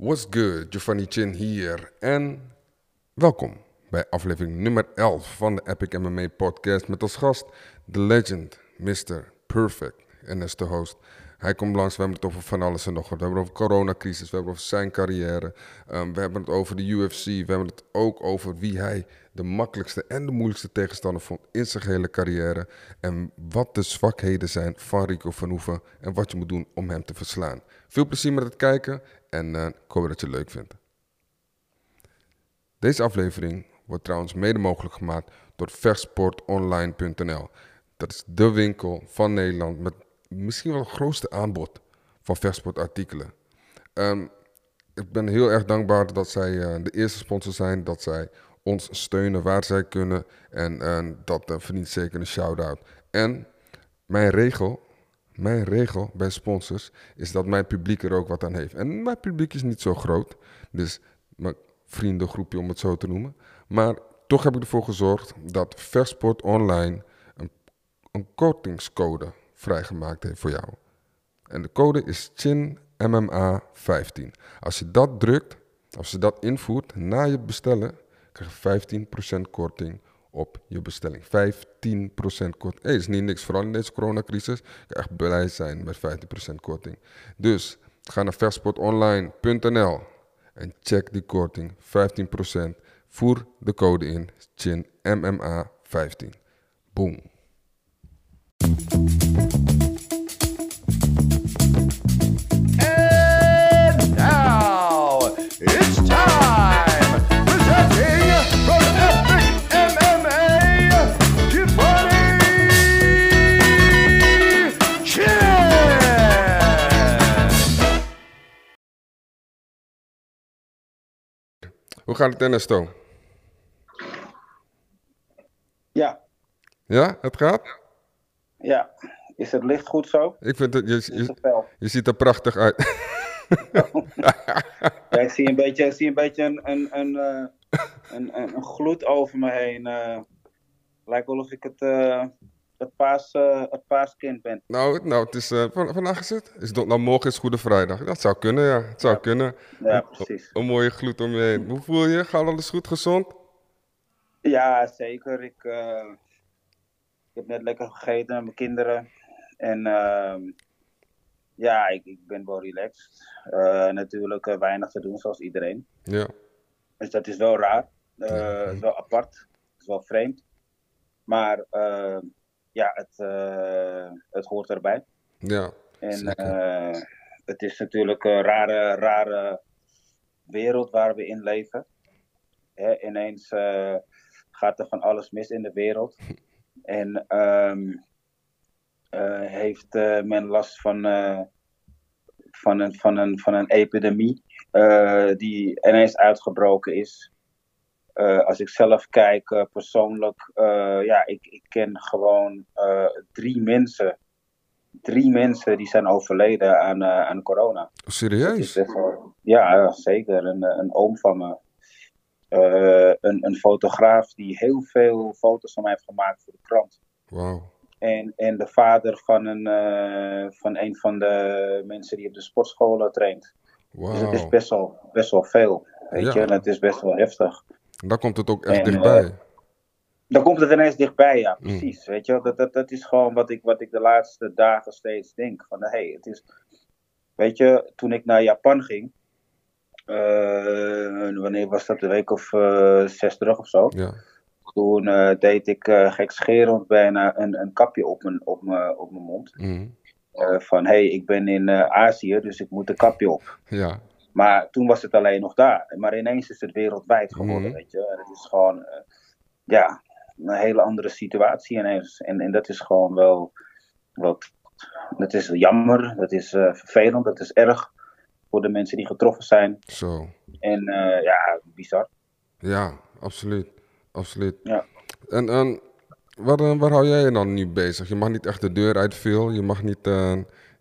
What's good? Giovanni Chin hier en welkom bij aflevering nummer 11 van de Epic MMA podcast met als gast de legend Mr. Perfect en is de host. Hij komt langs, we hebben het over van alles en nog wat. We hebben het over coronacrisis, we hebben het over zijn carrière, um, we hebben het over de UFC, we hebben het ook over wie hij de makkelijkste en de moeilijkste tegenstander vond in zijn hele carrière. En wat de zwakheden zijn van Rico van Hoeven en wat je moet doen om hem te verslaan. Veel plezier met het kijken en uh, ik hoop dat je het leuk vindt. Deze aflevering wordt trouwens mede mogelijk gemaakt door vechtsportonline.nl. Dat is de winkel van Nederland met misschien wel het grootste aanbod van vechtsportartikelen. Um, ik ben heel erg dankbaar dat zij uh, de eerste sponsor zijn, dat zij ons steunen waar zij kunnen. En, en dat uh, verdient zeker een shout-out. En mijn regel, mijn regel bij sponsors is dat mijn publiek er ook wat aan heeft. En mijn publiek is niet zo groot, dus mijn vriendengroepje om het zo te noemen. Maar toch heb ik ervoor gezorgd dat Versport Online een, een kortingscode vrijgemaakt heeft voor jou. En de code is CHINMMA15. Als je dat drukt, als je dat invoert na je bestellen, krijg je 15% korting op je bestelling. 15% korting. Hey, is niet niks, vooral in deze coronacrisis. Je kan echt blij zijn met 15% korting. Dus ga naar versportonline.nl en check die korting. 15%. Voer de code in. Chin MMA 15. Boom. Gaat het? Ja, Ja, het gaat? ja. Is het licht goed zo? Ik vind het, je, je, het fel? je ziet er prachtig uit. Ja, ik zie een beetje, ik zie een, beetje een, een, een, eh, een, een, een gloed over me heen. eh. lijkt wel of ik het, eh, het, paas, eh, het paaskind ben. nou, nou, het is, van, vandaag is het? Is het? Nou, morgen is Goede Vrijdag. Dat zou kunnen, ja. Het zou kunnen. Ja, precies. Een mooie gloed om je heen. Hoe voel je? Gaat alles goed, gezond? Ja, zeker. Ik, eh, ik heb net lekker gegeten met mijn kinderen. En ehm, ja, ik, ik ben wel relaxed. Natuurlijk weinig te doen, zoals iedereen. Ja. Dus dat is wel raar. Is wel apart. Het is wel vreemd. Maar ja, het, eh, het hoort erbij. Ja. En eh, het is natuurlijk een rare, rare wereld waar we in leven. Hè, ineens eh, gaat er van alles mis in de wereld. En ehm, eh, heeft men last van, van, een, van, een, van een epidemie die ineens uitgebroken is. Eh, als ik zelf kijk, eh, persoonlijk, eh, ja, ik, ik ken gewoon drie mensen drie mensen die zijn overleden aan, aan corona. Serieus? wel- ja, zeker. Een, een oom van me. Een, een fotograaf die heel veel foto's van mij heeft gemaakt voor de krant. Wauw. En, en de vader van een, van een van de mensen die op de sportschool eh, traint. Dus het is best wel, best wel veel. Weet Ja. je, en het is best wel heftig. Daar komt het ook echt En, dichtbij. Dan komt het ineens dichtbij, ja, Mm. precies. Weet je, dat, dat, dat is gewoon wat ik, wat ik de laatste dagen steeds denk. Van, hey, het is... Weet je, toen ik naar Japan ging... eh, wanneer was dat? Een week of eh, zes terug of zo. Ja. Toen eh, deed ik eh gekscherend bijna een, een kapje op mijn, op mijn, op mijn mond. Eh, van, hey, ik ben in eh, Azië, dus ik moet een kapje op. Ja. Maar toen was het alleen nog daar. Maar ineens is het wereldwijd geworden, Mhm. weet je. En het is gewoon, eh, ja, een hele andere situatie ineens. En, en dat is gewoon wel, wel, dat is jammer, dat is eh, vervelend, dat is erg voor de mensen die getroffen zijn. Zo. En eh, ja, bizar. Ja, absoluut. Absoluut. Ja. En, en waar, waar hou jij je dan nu bezig? Je mag niet echt de deur uit veel. Je mag niet,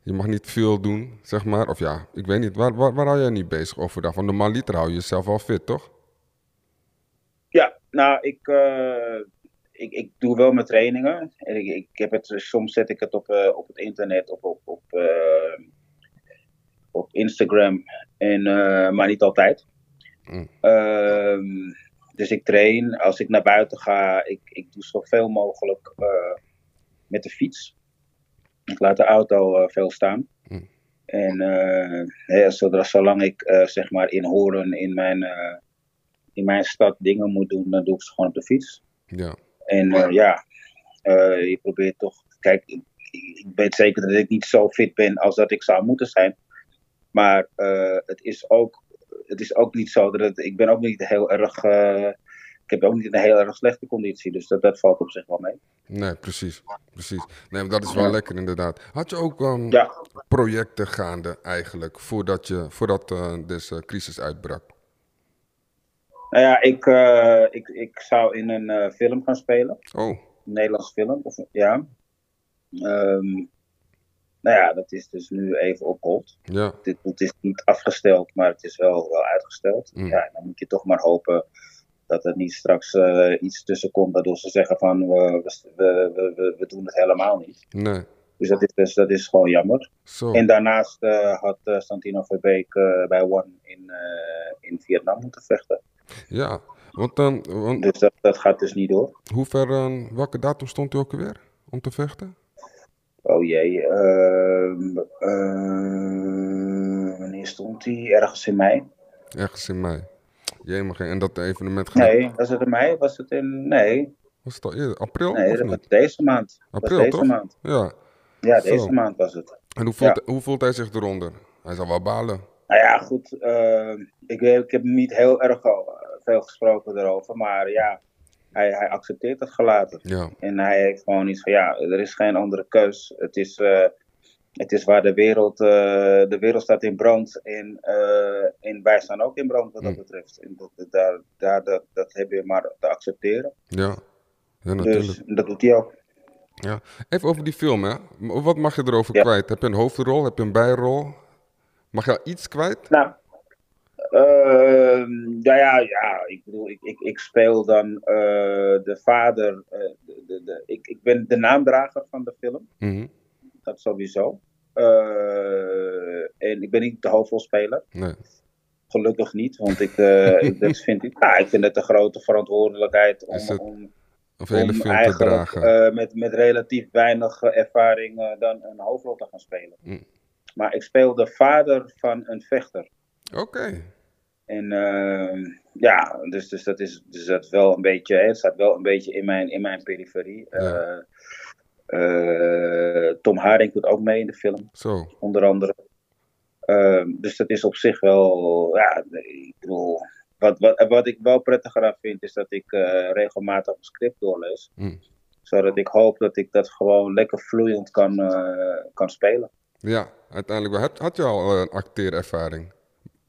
je mag niet veel doen, zeg maar. Of ja, ik weet niet. Waar, waar, waar hou jij nu bezig overdag? Want normaal liter hou je jezelf al fit, toch? Ja, nou, ik, eh, ik, ik doe wel mijn trainingen. En ik, ik heb het, soms zet ik het op, eh, op het internet, op, op, op, eh, op Instagram. En, maar niet altijd. Mm. Ehm, dus ik train. Als ik naar buiten ga, ik, ik doe zoveel mogelijk met de fiets. Ik laat de auto eh, veel staan. Mm. En eh, hè, zodra, zolang ik eh, zeg maar in Horen in mijn, in mijn stad dingen moet doen, dan doe ik ze gewoon op de fiets. Ja, En ja, je probeert toch. Kijk, ik, ik weet zeker dat ik niet zo fit ben als dat ik zou moeten zijn. Maar het, is ook, het is ook niet zo dat het, ik ben ook niet heel erg. Ik heb ook niet een heel erg slechte conditie. Dus dat, dat valt op zich wel mee. nee, precies. Precies. Nee, dat is wel Ja. lekker inderdaad. Had je ook Ja, projecten gaande eigenlijk voordat, je, voordat eh, deze crisis uitbrak? nou ja, ik, eh, ik, ik zou in een eh, film gaan spelen. Oh, Een Nederlands film. Of, ja. Ehm, nou ja, dat is dus nu even op hold. ja. dit, het is niet afgesteld, maar het is wel, wel uitgesteld. Mm. Ja, dan moet je toch maar hopen dat er niet straks eh, iets tussen komt waardoor ze zeggen van we, we, we, we, we doen het helemaal niet. Nee. Dus dat is, dus, dat is gewoon jammer. Zo. En daarnaast eh, had eh, Santino Verbeek eh, bij One in, eh, in Vietnam moeten vechten. Ja, want dan, want Dus dat, dat gaat dus niet door. hoe ver, eh, welke datum stond u ook weer om te vechten? Oh jee, ehm, eh, wanneer stond hij? Ergens in mei? Ergens in mei. Jemig, en dat evenement gaat, Nee, was het in mei? Was het in. Nee, was het al eerder? April nee dat was deze maand. April, was deze toch? maand. Ja. Ja, Zo. deze maand was het. En hoe voelt, hoe voelt hij zich eronder? Hij zal wel balen. Nou ja, goed. eh, ik, weet- ik heb niet heel erg al, eh, veel gesproken erover. Maar ja, hij, hij accepteert het gelaten. Ja, En hij heeft gewoon iets van, ja, er is geen andere keus. Het is, eh, het is waar de wereld, eh, de wereld staat in brand. En, eh, en wij staan ook in brand wat dat Mm. betreft. En dat, daar, daar, dat, dat heb je maar te accepteren. ja. Ja, natuurlijk. Dus dat doet hij ook. Ja. Even over die film, hè. Wat mag je erover Ja. kwijt? Heb je een hoofdrol? Heb je een bijrol? Mag je al iets kwijt? Nou, nou ja, ja, ik bedoel, ik, ik, ik speel dan eh, de vader. de, de, de- ik, ik ben de naamdrager van de film, Mhm. Dat sowieso. Eh, en ik ben niet de hoofdrolspeler. Nee. Gelukkig niet, want ik, eh, ik, dat vind ik, ja, ik vind het een grote verantwoordelijkheid om, het om, Of hele om film te dragen. eh, met, met relatief weinig ervaring dan een hoofdrol te gaan spelen. Mm. Maar ik speel de vader van een vechter. Oké. En ja, dus, dus dat is dus dat wel een beetje, hè, het staat wel een beetje in mijn, in mijn periferie. Ja. Eh, Tom Haring doet ook mee in de film, Zo. onder andere. Ehm, dus dat is op zich wel, ja, ik bedoel, wat, wat, wat ik wel prettiger aan vind, is dat ik eh, regelmatig een script doorlees. Mm. Zodat ik hoop dat ik dat gewoon lekker vloeiend kan, eh, kan spelen. Ja, uiteindelijk. Had, had je al een acteerervaring?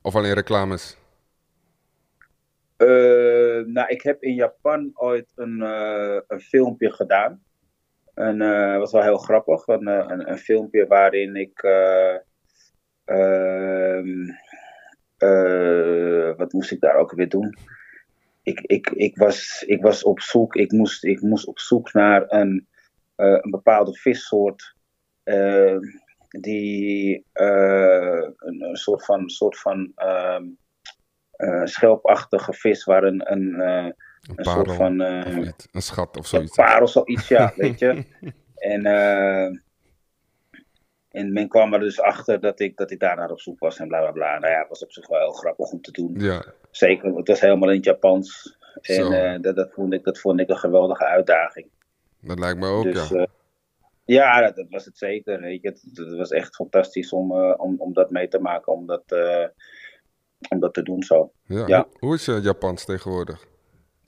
Of alleen reclames? Nou, ik heb in Japan ooit een, een filmpje gedaan. En eh was wel heel grappig. Een, eh, een, een filmpje waarin ik. eh, ehm, eh, wat moest ik daar ook weer doen? Ik, ik, ik, was, ik was op zoek. Ik moest, ik moest op zoek naar een, een bepaalde vissoort. die een, een soort van. Soort van ehm, eh, schelpachtige vis waar een, een, Een een parel soort van iets? Een schat of een zoiets? parel, zoiets, ja, weet je. En, eh, en men kwam er dus achter dat ik, dat ik daar naar op zoek was en bla bla bla. Nou ja, het was op zich wel heel grappig om te doen. Ja, Zeker, het was helemaal in het Japans. En eh, dat, dat, vond ik, dat vond ik een geweldige uitdaging. dat lijkt me ook, dus, ja. ja, dat, dat was het zeker. Weet je. Het, het was echt fantastisch om, om, om dat mee te maken, om dat, om dat te doen zo. ja. ja. Hoe, hoe is je Japans tegenwoordig?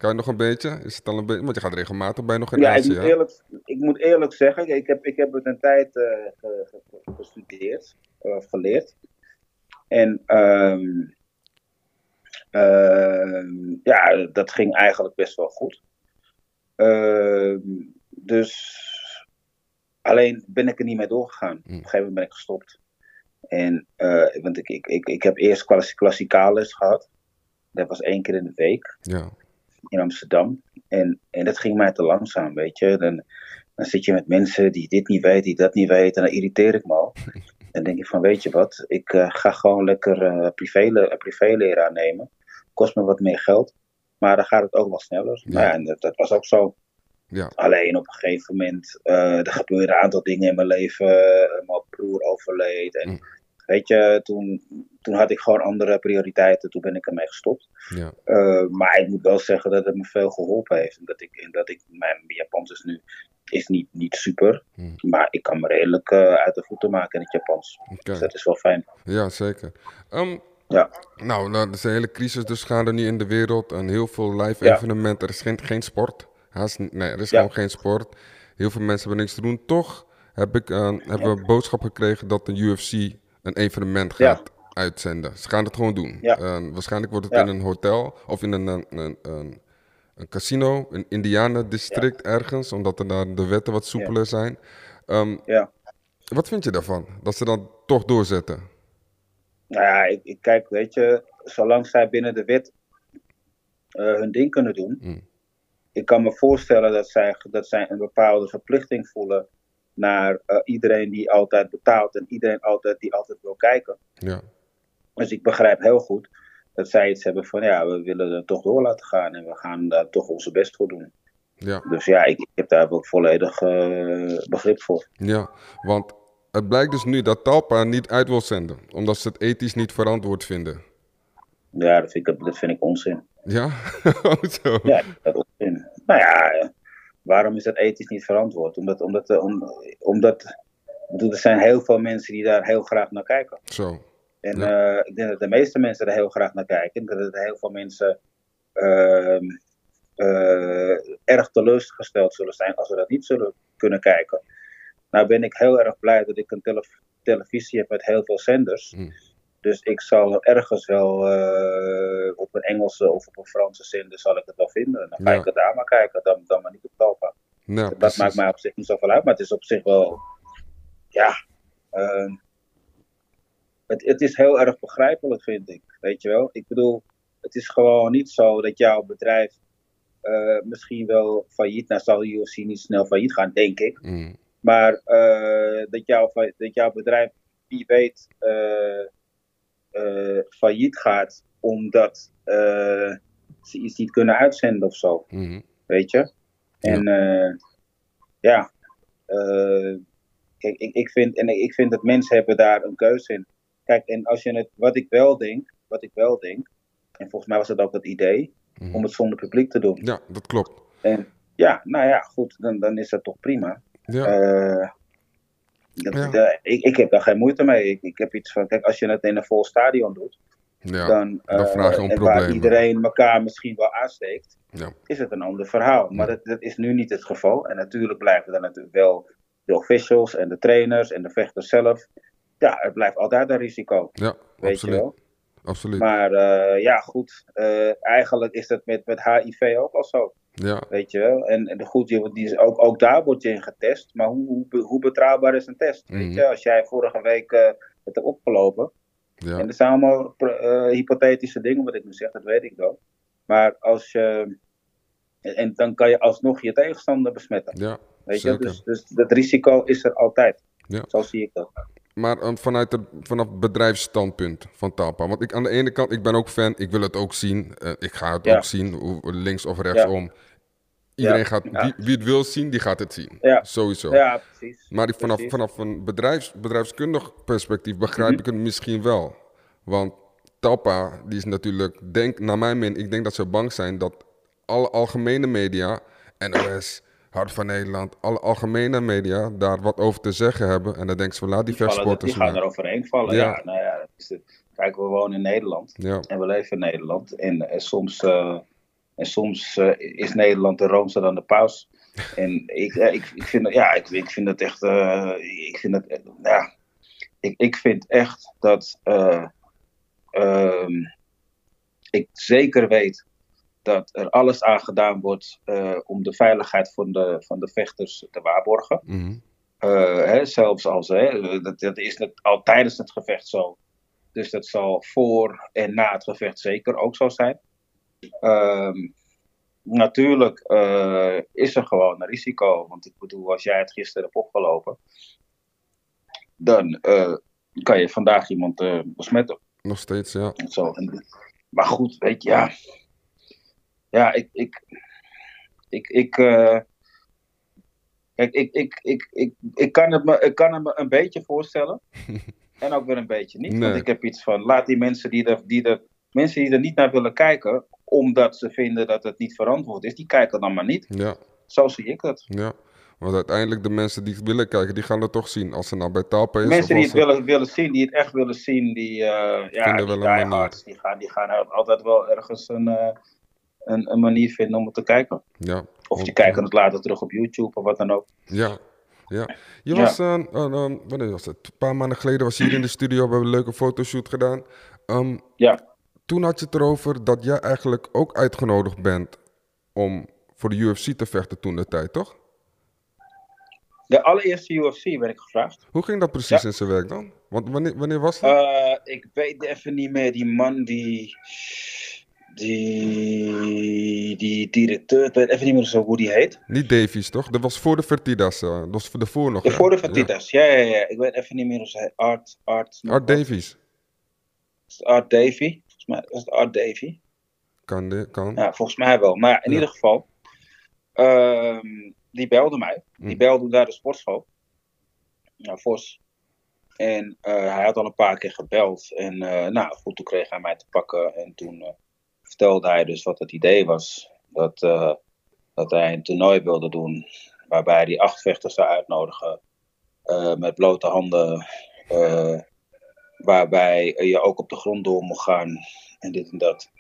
Kan je nog een beetje? Is het al een beetje? Want je gaat regelmatig bij nog in Ja, ik Azië, moet, hè? eerlijk, ik moet eerlijk zeggen, ik heb, ik heb het een tijd eh, ge- ge- gestudeerd, eh, of geleerd. En ehm, ehm, ja, dat ging eigenlijk best wel goed. Ehm, dus alleen ben ik er niet mee doorgegaan. Op een gegeven moment ben ik gestopt. En, eh, want ik, ik, ik, ik heb eerst klassi- klassikaal les gehad. Dat was één keer in de week Ja, in Amsterdam. En, en dat ging mij te langzaam, weet je. Dan, dan zit je met mensen die dit niet weten, die dat niet weten. En dan irriteer ik me al. Dan denk ik van, weet je wat, ik eh, ga gewoon lekker eh privé, le- privéleraar nemen. Kost me wat meer geld, maar dan gaat het ook wel sneller. Ja. Nou ja, en dat, dat was ook zo. Ja, Alleen op een gegeven moment, eh er gebeurden een aantal dingen in mijn leven. Eh, mijn broer overleed. En Mm. Weet je, toen, toen had ik gewoon andere prioriteiten. Toen ben ik ermee gestopt. ja, Eh, maar ik moet wel zeggen dat het me veel geholpen heeft. En dat ik, dat ik mijn Japans is nu is niet, niet super. Mm. Maar ik kan me redelijk eh, uit de voeten maken in het Japans. Dus dat is wel fijn. Ja, zeker. Ehm, Ja, nou, nou, er is een hele crisis dus gaande nu in de wereld. En heel veel live Ja. evenementen. Er is geen, geen sport. Haast, nee, er is Ja. gewoon geen sport. Heel veel mensen hebben niks te doen. Toch heb ik, eh, hebben we een boodschap gekregen dat de UFC een evenement Ja. gaat uitzenden. Ze gaan het gewoon doen. Ja. Eh, waarschijnlijk wordt het in een hotel of in een, een, een, een, een casino, een Indianen-district ergens, omdat er daar de wetten wat soepeler zijn. Ehm, ja. wat vind je daarvan? Dat ze dan toch doorzetten? Nou ja, ik, ik kijk, weet je, zolang zij binnen de wet eh, hun ding kunnen doen. Mm. Ik kan me voorstellen dat zij, dat zij een bepaalde verplichting voelen naar eh, iedereen die altijd betaalt en iedereen altijd, die altijd wil kijken. Ja, Dus ik begrijp heel goed dat zij iets hebben van ja, we willen er toch door laten gaan en we gaan daar toch onze best voor doen. ja. Dus ja, ik, ik heb daar ook volledig eh, begrip voor. Ja, want het blijkt dus nu dat Talpa niet uit wil zenden, omdat ze het ethisch niet verantwoord vinden. Ja, dat vind ik, dat vind ik onzin. Ja? Oh, zo. Ja, dat onzin. Nou ja, waarom is dat ethisch niet verantwoord? Omdat, omdat, eh, om, omdat er zijn heel veel mensen die daar heel graag naar kijken. Zo. En eh, ik denk dat de meeste mensen er heel graag naar kijken. Dat er heel veel mensen ehm, eh, erg teleurgesteld zullen zijn als ze dat niet zullen kunnen kijken. Nou ben ik heel erg blij dat ik een tele- televisie heb met heel veel zenders. Mm. Dus ik zal ergens wel eh, op een Engelse of op een Franse zender zal ik het wel vinden. Dan ga Ja. ik het daar maar kijken, dan, dan maar niet op Talpa. Ja, dat precies. maakt mij op zich niet zoveel uit, maar het is op zich wel, ja, ehm, het, het is heel erg begrijpelijk, vind ik. Weet je wel? Ik bedoel, het is gewoon niet zo dat jouw bedrijf eh, misschien wel failliet, nou zal UFC niet snel failliet gaan, denk ik. Mm. Maar eh, dat, jouw, dat jouw bedrijf, wie weet, failliet gaat omdat eh, ze iets niet kunnen uitzenden of zo Mhm. weet je. En eh, ja, eh, kijk, ik, ik, vind, en ik vind dat mensen hebben daar een keuze in. Kijk, en als je het, wat ik wel denk, wat ik wel denk, en volgens mij was dat ook het idee, Mhm. om het zonder publiek te doen. Ja, dat klopt. En ja, nou ja, goed, dan, dan is dat toch prima. Ja, Eh, dat- Ja. eh, ik, ik heb daar geen moeite mee. Ik, ik heb iets van, kijk, als je het in een vol stadion doet, ja, dan, dan eh, vraag je om en waar problemen. iedereen elkaar misschien wel aansteekt, ja. is het een ander verhaal. Maar dat, dat is nu niet het geval. En natuurlijk blijven er natuurlijk wel de officials en de trainers en de vechters zelf. Ja, het blijft altijd een risico, ja weet absoluut. je wel. absoluut. Maar eh, ja, goed. eigenlijk is dat met, met HIV ook al zo, ja, weet je wel. En, en de goed, wordt- die is ook, ook daar word je in getest. Maar hoe, hoe, hoe betrouwbaar is een test? Mhm. Weet je, als jij vorige week eh, het hebt opgelopen. ja, En dat zijn allemaal eh, hypothetische dingen wat ik nu zeg, dat weet ik wel. Maar als je. En, dan kan je alsnog je tegenstander besmetten. ja, Weet je? Dus, dus dat risico is er altijd. Ja. Zo zie ik dat. Maar ehm, vanuit het vanaf bedrijfsstandpunt van Talpa. Want ik aan de ene kant, ik ben ook fan, ik wil het ook zien. eh, ik ga het Ja. ook zien, hoe- links of rechtsom. Iedereen Ja. gaat, wie, wie het wil zien, die gaat het zien. Sowieso. Ja, precies. Maar die vanaf, Precies. vanaf een bedrijfs, bedrijfskundig perspectief begrijp Mhm. ik het misschien wel. Want Talpa, die is natuurlijk, denk, naar mijn mening, ik denk dat ze bang zijn dat alle algemene media, NOS, Hart van Nederland, alle algemene media daar wat over te zeggen hebben. En dan denken ze van laat die Die, vechtsporters die gaan maar. er overheen vallen. Ja. Ja. nou ja, dat is het. Kijk, we wonen in Nederland. Ja, En we leven in Nederland. En, eh, soms, eh, en soms eh, is Nederland de roomser dan de paus. En ik, ik, ik, vind, dat- ja, ik, ik vind dat echt. ik vind dat. ja, ik, ik vind echt dat. eh, ehm, ik zeker weet dat er alles aan gedaan wordt eh, om de veiligheid van de, van de vechters te waarborgen. mhm. Eh, hè, zelfs als, hè, dat, dat is het, al tijdens het gevecht zo. Dus dat zal voor en na het gevecht zeker ook zo zijn. Ehm, natuurlijk eh, is er gewoon een risico. Want ik bedoel, als jij het gisteren hebt opgelopen, dan, kan je vandaag iemand besmetten. Nog steeds, ja. Zo. En- maar goed, weet je, ja. Ja, ik. ik, ik, ik eh, Kijk, ik, ik, ik, ik, ik, kan het me, ik kan het me een beetje voorstellen. en ook weer een beetje niet. Nee. Want ik heb iets van, laat die mensen die er, die er, mensen die er niet naar willen kijken, omdat ze vinden dat het niet verantwoord is, die kijken dan maar niet. Ja, Zo zie ik dat. ja. Want uiteindelijk de mensen die willen kijken, die gaan het toch zien. Als ze nou bij is Mensen die het ze- willen, willen zien, die het echt willen zien, die, eh ja, die die gaan, die gaan altijd wel ergens een, eh, een, een manier vinden om het te kijken. Ja. Of die Want- kijken het later terug op YouTube of wat dan ook. Ja, ja. Je Ja. was, eh, eh, eh, wanneer was het? Een paar maanden geleden was je hier in de studio, we hebben een leuke fotoshoot gedaan. Ehm, Ja, toen had je het erover dat jij eigenlijk ook uitgenodigd bent om voor de UFC te vechten toen de tijd, toch? de allereerste UFC werd ik gevraagd. Hoe ging dat precies Ja. in zijn werk dan? Want wanneer, wanneer was dat? Ik weet even niet meer, die man die. Die, die directeur, ik weet even niet meer zo hoe die heet. Niet Davies, toch? Dat was voor de Fertitas, eh, dat was voor de voor nog. Voor de Fatitas, ja. Ja, ja, Ik weet even niet meer hoe ze heet. Art, Art, Ja. Art Davies. Art Davy. Volgens mij was het Art Davy. Kan, de, kan. Ja, volgens mij wel. Maar in Ja. ieder geval, ehm, die belde mij. Die Hm. belde naar de sportschool. Naar Vos. En eh, hij had al een paar keer gebeld. En eh, nou goed, toen kreeg hij mij te pakken. En toen vertelde hij dus wat het idee was. Dat, eh, dat hij een toernooi wilde doen. Waarbij hij acht vechters zou uitnodigen. eh, met blote handen. eh, waarbij je ook op de grond door mocht gaan. En dit en dat.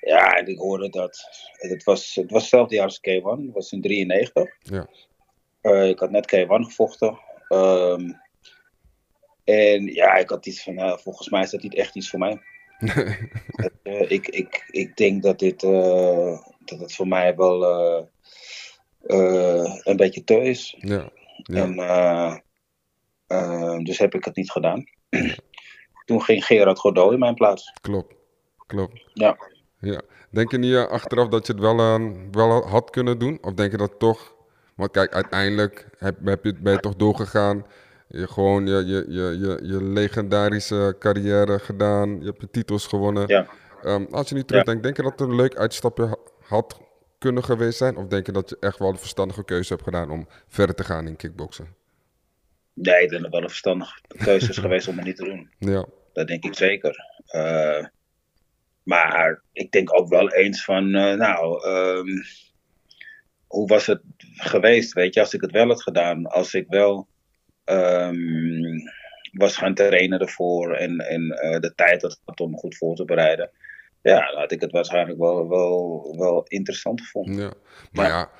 Ja, en ik hoorde dat. Het was, het was hetzelfde jaar als K1. Het was in 93. Ja. Ik had net K1 gevochten. Ehm, en ja, ik had iets van, nou, volgens mij is dat niet echt iets voor mij. Eh, ik, ik, ik denk dat dit, eh, dat het voor mij wel eh, een beetje te is. Ja. Ja. En, dus heb ik het niet gedaan. Toen ging Gerard Godot in mijn plaats. Klopt. Klopt. Ja. Ja. Denk je niet achteraf dat je het wel, wel had kunnen doen? Of denk je dat toch? Want kijk, uiteindelijk heb, heb je, ben je toch doorgegaan. Je gewoon je, je, je, je, je legendarische carrière gedaan. Je hebt je titels gewonnen. Ja. Ehm, als je nu terugdenkt, denk je dat het een leuk uitstapje ha- had kunnen geweest zijn? Of denk je dat je echt wel de verstandige keuze hebt gedaan om verder te gaan in kickboksen? Nee, ik denk dat wel een verstandige keuze is geweest om het niet te doen. Ja, Dat denk ik zeker. Eh, maar ik denk ook wel eens van, eh, nou, ehm, hoe was het geweest, weet je, als ik het wel had gedaan. Als ik wel ehm, was gaan trainen ervoor en, en eh, de tijd had gehad om goed voor te bereiden. Ja, had ik het waarschijnlijk wel, wel, wel interessant gevonden. ja. Maar ja.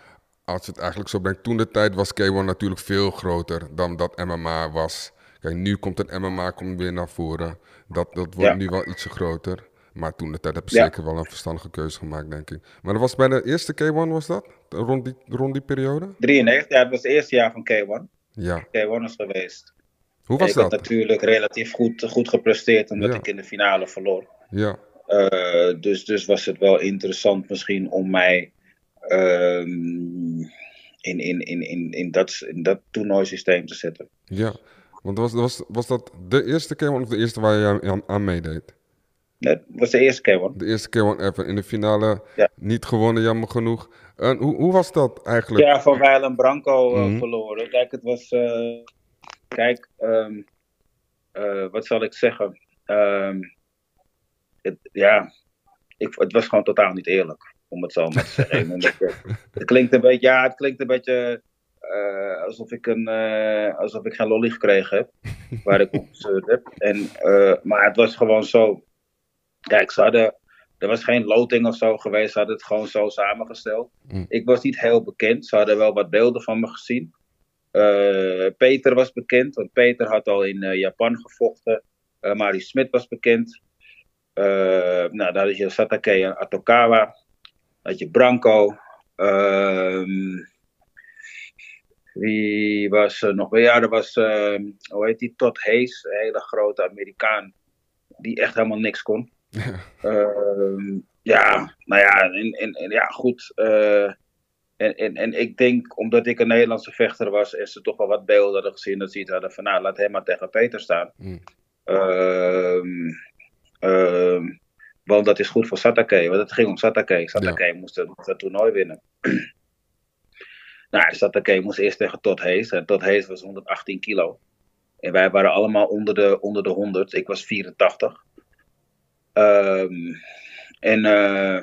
als je het eigenlijk zo brengt, toen de tijd was K1 natuurlijk veel groter dan dat MMA was. Kijk, nu komt het MMA komt weer naar voren. Dat, dat wordt Ja. nu wel ietsje groter. Maar toen de tijd heb je Ja. zeker wel een verstandige keuze gemaakt, denk ik. Maar dat was bij de eerste K1 was dat? Rond die, rond die periode? 93, ja, het was het eerste jaar van K1. Ja. K1 is geweest. Hoe was ik had dat? natuurlijk relatief goed, goed gepresteerd, omdat Ja. ik in de finale verloor. Ja, Eh, dus, dus was het wel interessant misschien om mij ehm, in, in, in, in, in, dat, in dat toernooisysteem te zetten. ja. Want was, was, was dat de eerste K1 of de eerste waar je aan, aan, aan Dat was de eerste K1. De eerste K1 ever. In de finale Ja. niet gewonnen, jammer genoeg. En hoe, hoe was dat eigenlijk? Ja, van Weil en Branco eh, Mhm. verloren. Kijk, het was. eh, kijk, ehm, eh, wat zal ik zeggen? Ehm, het, ja, ik, het was gewoon totaal niet eerlijk, om het zo maar te zeggen. Het klinkt een beetje, ja, het klinkt een beetje alsof, ik een, alsof ik geen lolly gekregen heb, waar ik op gezeurd heb. En, maar het was gewoon zo. Kijk, ze hadden. Er was geen loting of zo geweest, ze hadden het gewoon zo samengesteld. Mm. Ik was niet heel bekend, ze hadden wel wat beelden van me gezien. Eh, Peter was bekend, want Peter had al in eh, Japan gevochten. Eh Marie Smit was bekend. Nou, daar had je Satake en Atokawa. Had je Branco. Ehm, wie was er nog? Ja, er was, hoe heet die? Todd Hayes, een hele grote Amerikaan. Die echt helemaal niks kon. Ehm, ja, nou ja, en, en, en ja, goed. eh, en, en, en ik denk, omdat ik een Nederlandse vechter was en ze toch wel wat beelden hadden gezien, dat ze iets hadden van, nou, laat hem maar tegen Peter staan. Mm. Ehm, ehm, want dat is goed voor Satake. Want het ging om Satake. Satake moest, moest het toernooi winnen. nou, Satake moest eerst tegen Todd Hayes. En Todd Hayes was 118 kilo. En wij waren allemaal onder de, onder de 100. Ik was 84. Ehm, en eh,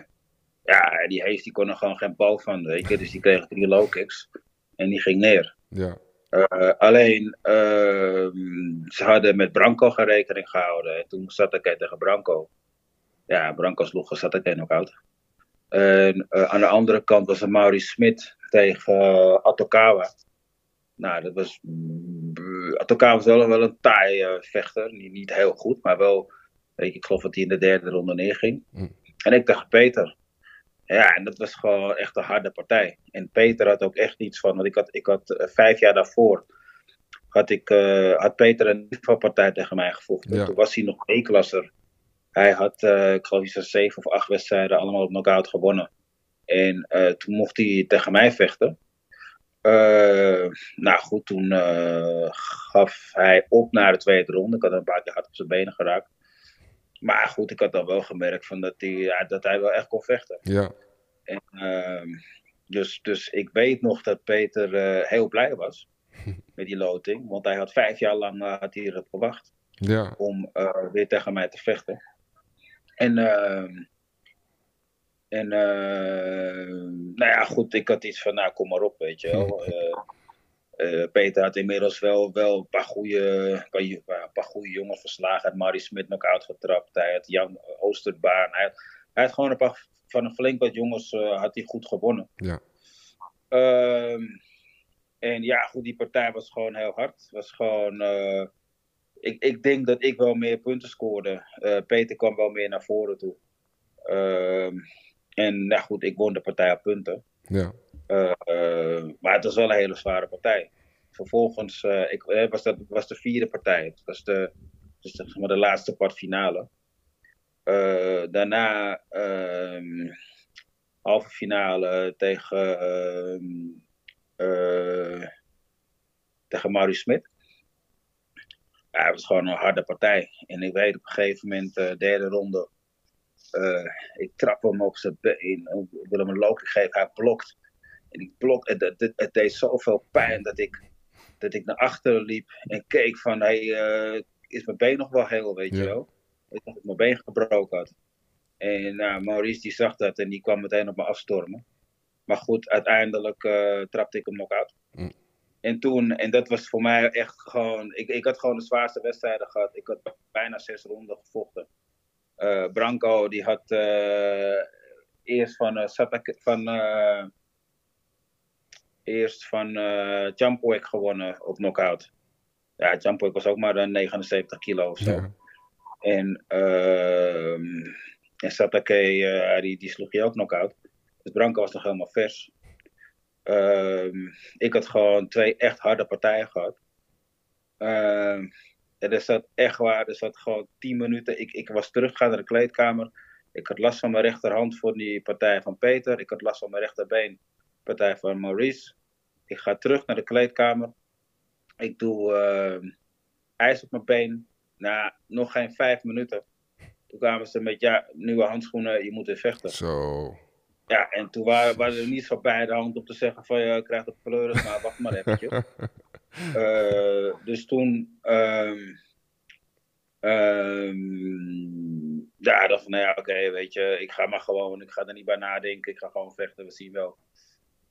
ja, die Hayes die kon er gewoon geen bal van. Weet je? Dus die kreeg drie low kicks. En die ging neer. Ja. Eh, alleen, ehm, ze hadden met Branco geen rekening gehouden. En toen zat ik tegen Branco. Ja, Branco sloeg Satake nog uit. En eh, aan de andere kant was er Maurice Smit tegen Atokawa. Nou, dat was. mm, Atokawa was wel, wel een taai vechter. Niet, niet heel goed, maar wel. Weet je, ik geloof dat hij in de derde ronde neerging. Mm. En ik tegen Peter. Ja, en dat was gewoon echt een harde partij. En Peter had ook echt iets van. Want ik had, ik had eh, vijf jaar daarvoor. Had, ik, eh, had Peter een partij tegen mij gevochten. Ja. Toen was hij nog E-klasser. Hij had, eh, ik geloof, iets van zeven of acht wedstrijden allemaal op knockout gewonnen. En toen mocht hij tegen mij vechten. Nou goed, toen gaf hij op naar de tweede ronde. Ik had hem een paar keer hard op zijn benen geraakt. Maar goed, ik had dan wel gemerkt van dat, hij, ja, dat hij wel echt kon vechten. Ja. En, ehm, dus, dus ik weet nog dat Peter eh, heel blij was met die loting. Want hij had vijf jaar lang eh, had hij erop gewacht Ja. om eh, weer tegen mij te vechten. En, ehm, en nou ja, goed, ik had iets van, nou kom maar op, weet je wel. Eh, Peter had inmiddels wel, wel een paar goede, paar, een paar goede jongens verslagen. Hij had Marie Smit nog uitgetrapt. Hij had Jan Oosterbaan. Hij had, hij had gewoon een paar van een flink wat jongens eh, had hij goed gewonnen. Ja. Ehm, en ja, goed, die partij was gewoon heel hard. Was gewoon, eh, ik, ik denk dat ik wel meer punten scoorde. Peter kwam wel meer naar voren toe. Ehm, en nou goed, ik won de partij op punten. Ja. Eh, maar het was wel een hele zware partij. Vervolgens eh, ik, eh, was dat was de vierde partij. Het was de, dus zeg maar de laatste kwartfinale. Daarna ehm, halve finale tegen, ehm, eh, tegen Maurice Smit. Ja, het was gewoon een harde partij. En ik weet op een gegeven moment, derde ronde, eh, ik trap hem op zijn been. Ik wil hem een loopje geven, hij blokt. En ik blok, het, het, het deed zoveel pijn dat ik, dat ik naar achteren liep en keek van, hey, eh, is mijn been nog wel heel, weet je wel? Ik dacht dat ik mijn been gebroken had. En nou, Maurice die zag dat en die kwam meteen op me afstormen. Maar goed, uiteindelijk eh, trapte ik hem nog uit. Mm. En toen, en dat was voor mij echt gewoon, ik, ik had gewoon de zwaarste wedstrijden gehad. Ik had bijna zes ronden gevochten. Eh, Branco, die had eerst van, van, eerst van eh Champwek gewonnen op knockout. Ja, was ook maar een 79 kilo of zo. Ja. En, ehm en Satake, eh, die, die sloeg je ook knock-out. Dus Branco was nog helemaal vers. Ehm, ik had gewoon twee echt harde partijen gehad. Ehm, en er zat echt waar, er zat gewoon 10 minuten. Ik, ik was teruggegaan naar de kleedkamer. Ik had last van mijn rechterhand voor die partij van Peter. Ik had last van mijn rechterbeen, partij van Maurice. Ik ga terug naar de kleedkamer. Ik doe ehm, ijs op mijn been. Na nog geen vijf minuten. Toen kwamen ze met, ja, nieuwe handschoenen, je moet weer vechten. Zo. Ja, en toen waren, waren er niet zo bij de hand om te zeggen van, je krijgt een pleuris, maar wacht maar eventjes. Eh, dus toen, ehm ehm, ja, ik dacht van, nou ja, oké, weet je, ik ga maar gewoon, ik ga er niet bij nadenken, ik ga gewoon vechten, we zien wel.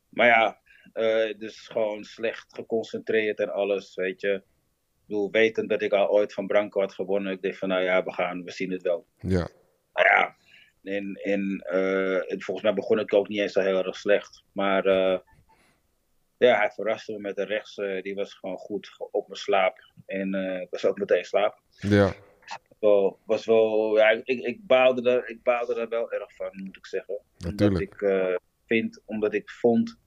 Maar ja, eh, dus gewoon slecht geconcentreerd en alles, weet je. Ik bedoel, wetend dat ik al ooit van Branco had gewonnen, ik dacht van, nou ja, we gaan, we zien het wel. Ja. Nou ja, en, en eh, volgens mij begon ik ook niet eens zo heel erg slecht. Maar eh, ja, hij verraste me met de rechts. die was gewoon goed op mijn slaap. En ik was ook meteen slaap. Ja. Wel, was wel, ja, ik, ik, baalde er, ik baalde er wel erg van, moet ik zeggen. Omdat Natuurlijk. ik, eh, vind, omdat ik vond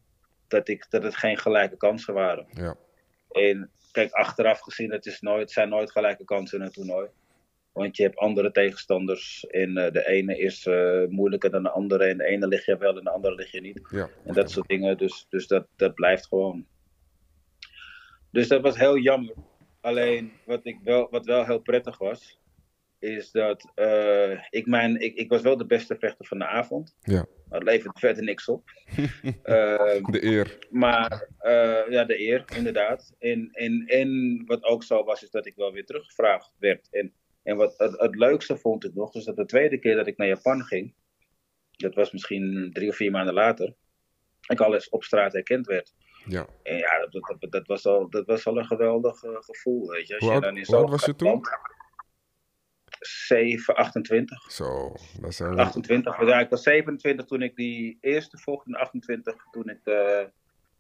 dat, ik, dat het geen gelijke kansen waren. Ja. En kijk, achteraf gezien, het, is nooit, zijn nooit gelijke kansen in een toernooi. Want je hebt andere tegenstanders. En eh, de ene is eh, moeilijker dan de andere. En de ene lig je wel en de andere lig je niet. Ja. En dat soort dingen. Dus, dus dat, dat blijft gewoon. Dus dat was heel jammer. Alleen wat, ik wel, wat wel heel prettig was, is dat eh, ik, mijn, ik, ik was wel de beste vechter van de avond. Ja, Maar het levert verder niks op. Ehm, de eer. maar eh, ja, de eer, inderdaad. En, en, en wat ook zo was, is dat ik wel weer teruggevraagd werd. En, en wat het, het leukste vond ik nog, is dat de tweede keer dat ik naar Japan ging, dat was misschien drie of vier maanden later, ik al eens op straat herkend werd. Ja. En ja, dat, dat, dat, was, al, dat was al een geweldig eh, gevoel, weet je. Als Hoe je dan in zo'n was je land- 7, 28. Zo, dat zijn we. 28. Want Ja, ik was 27 toen ik die eerste vocht en 28 toen ik eh,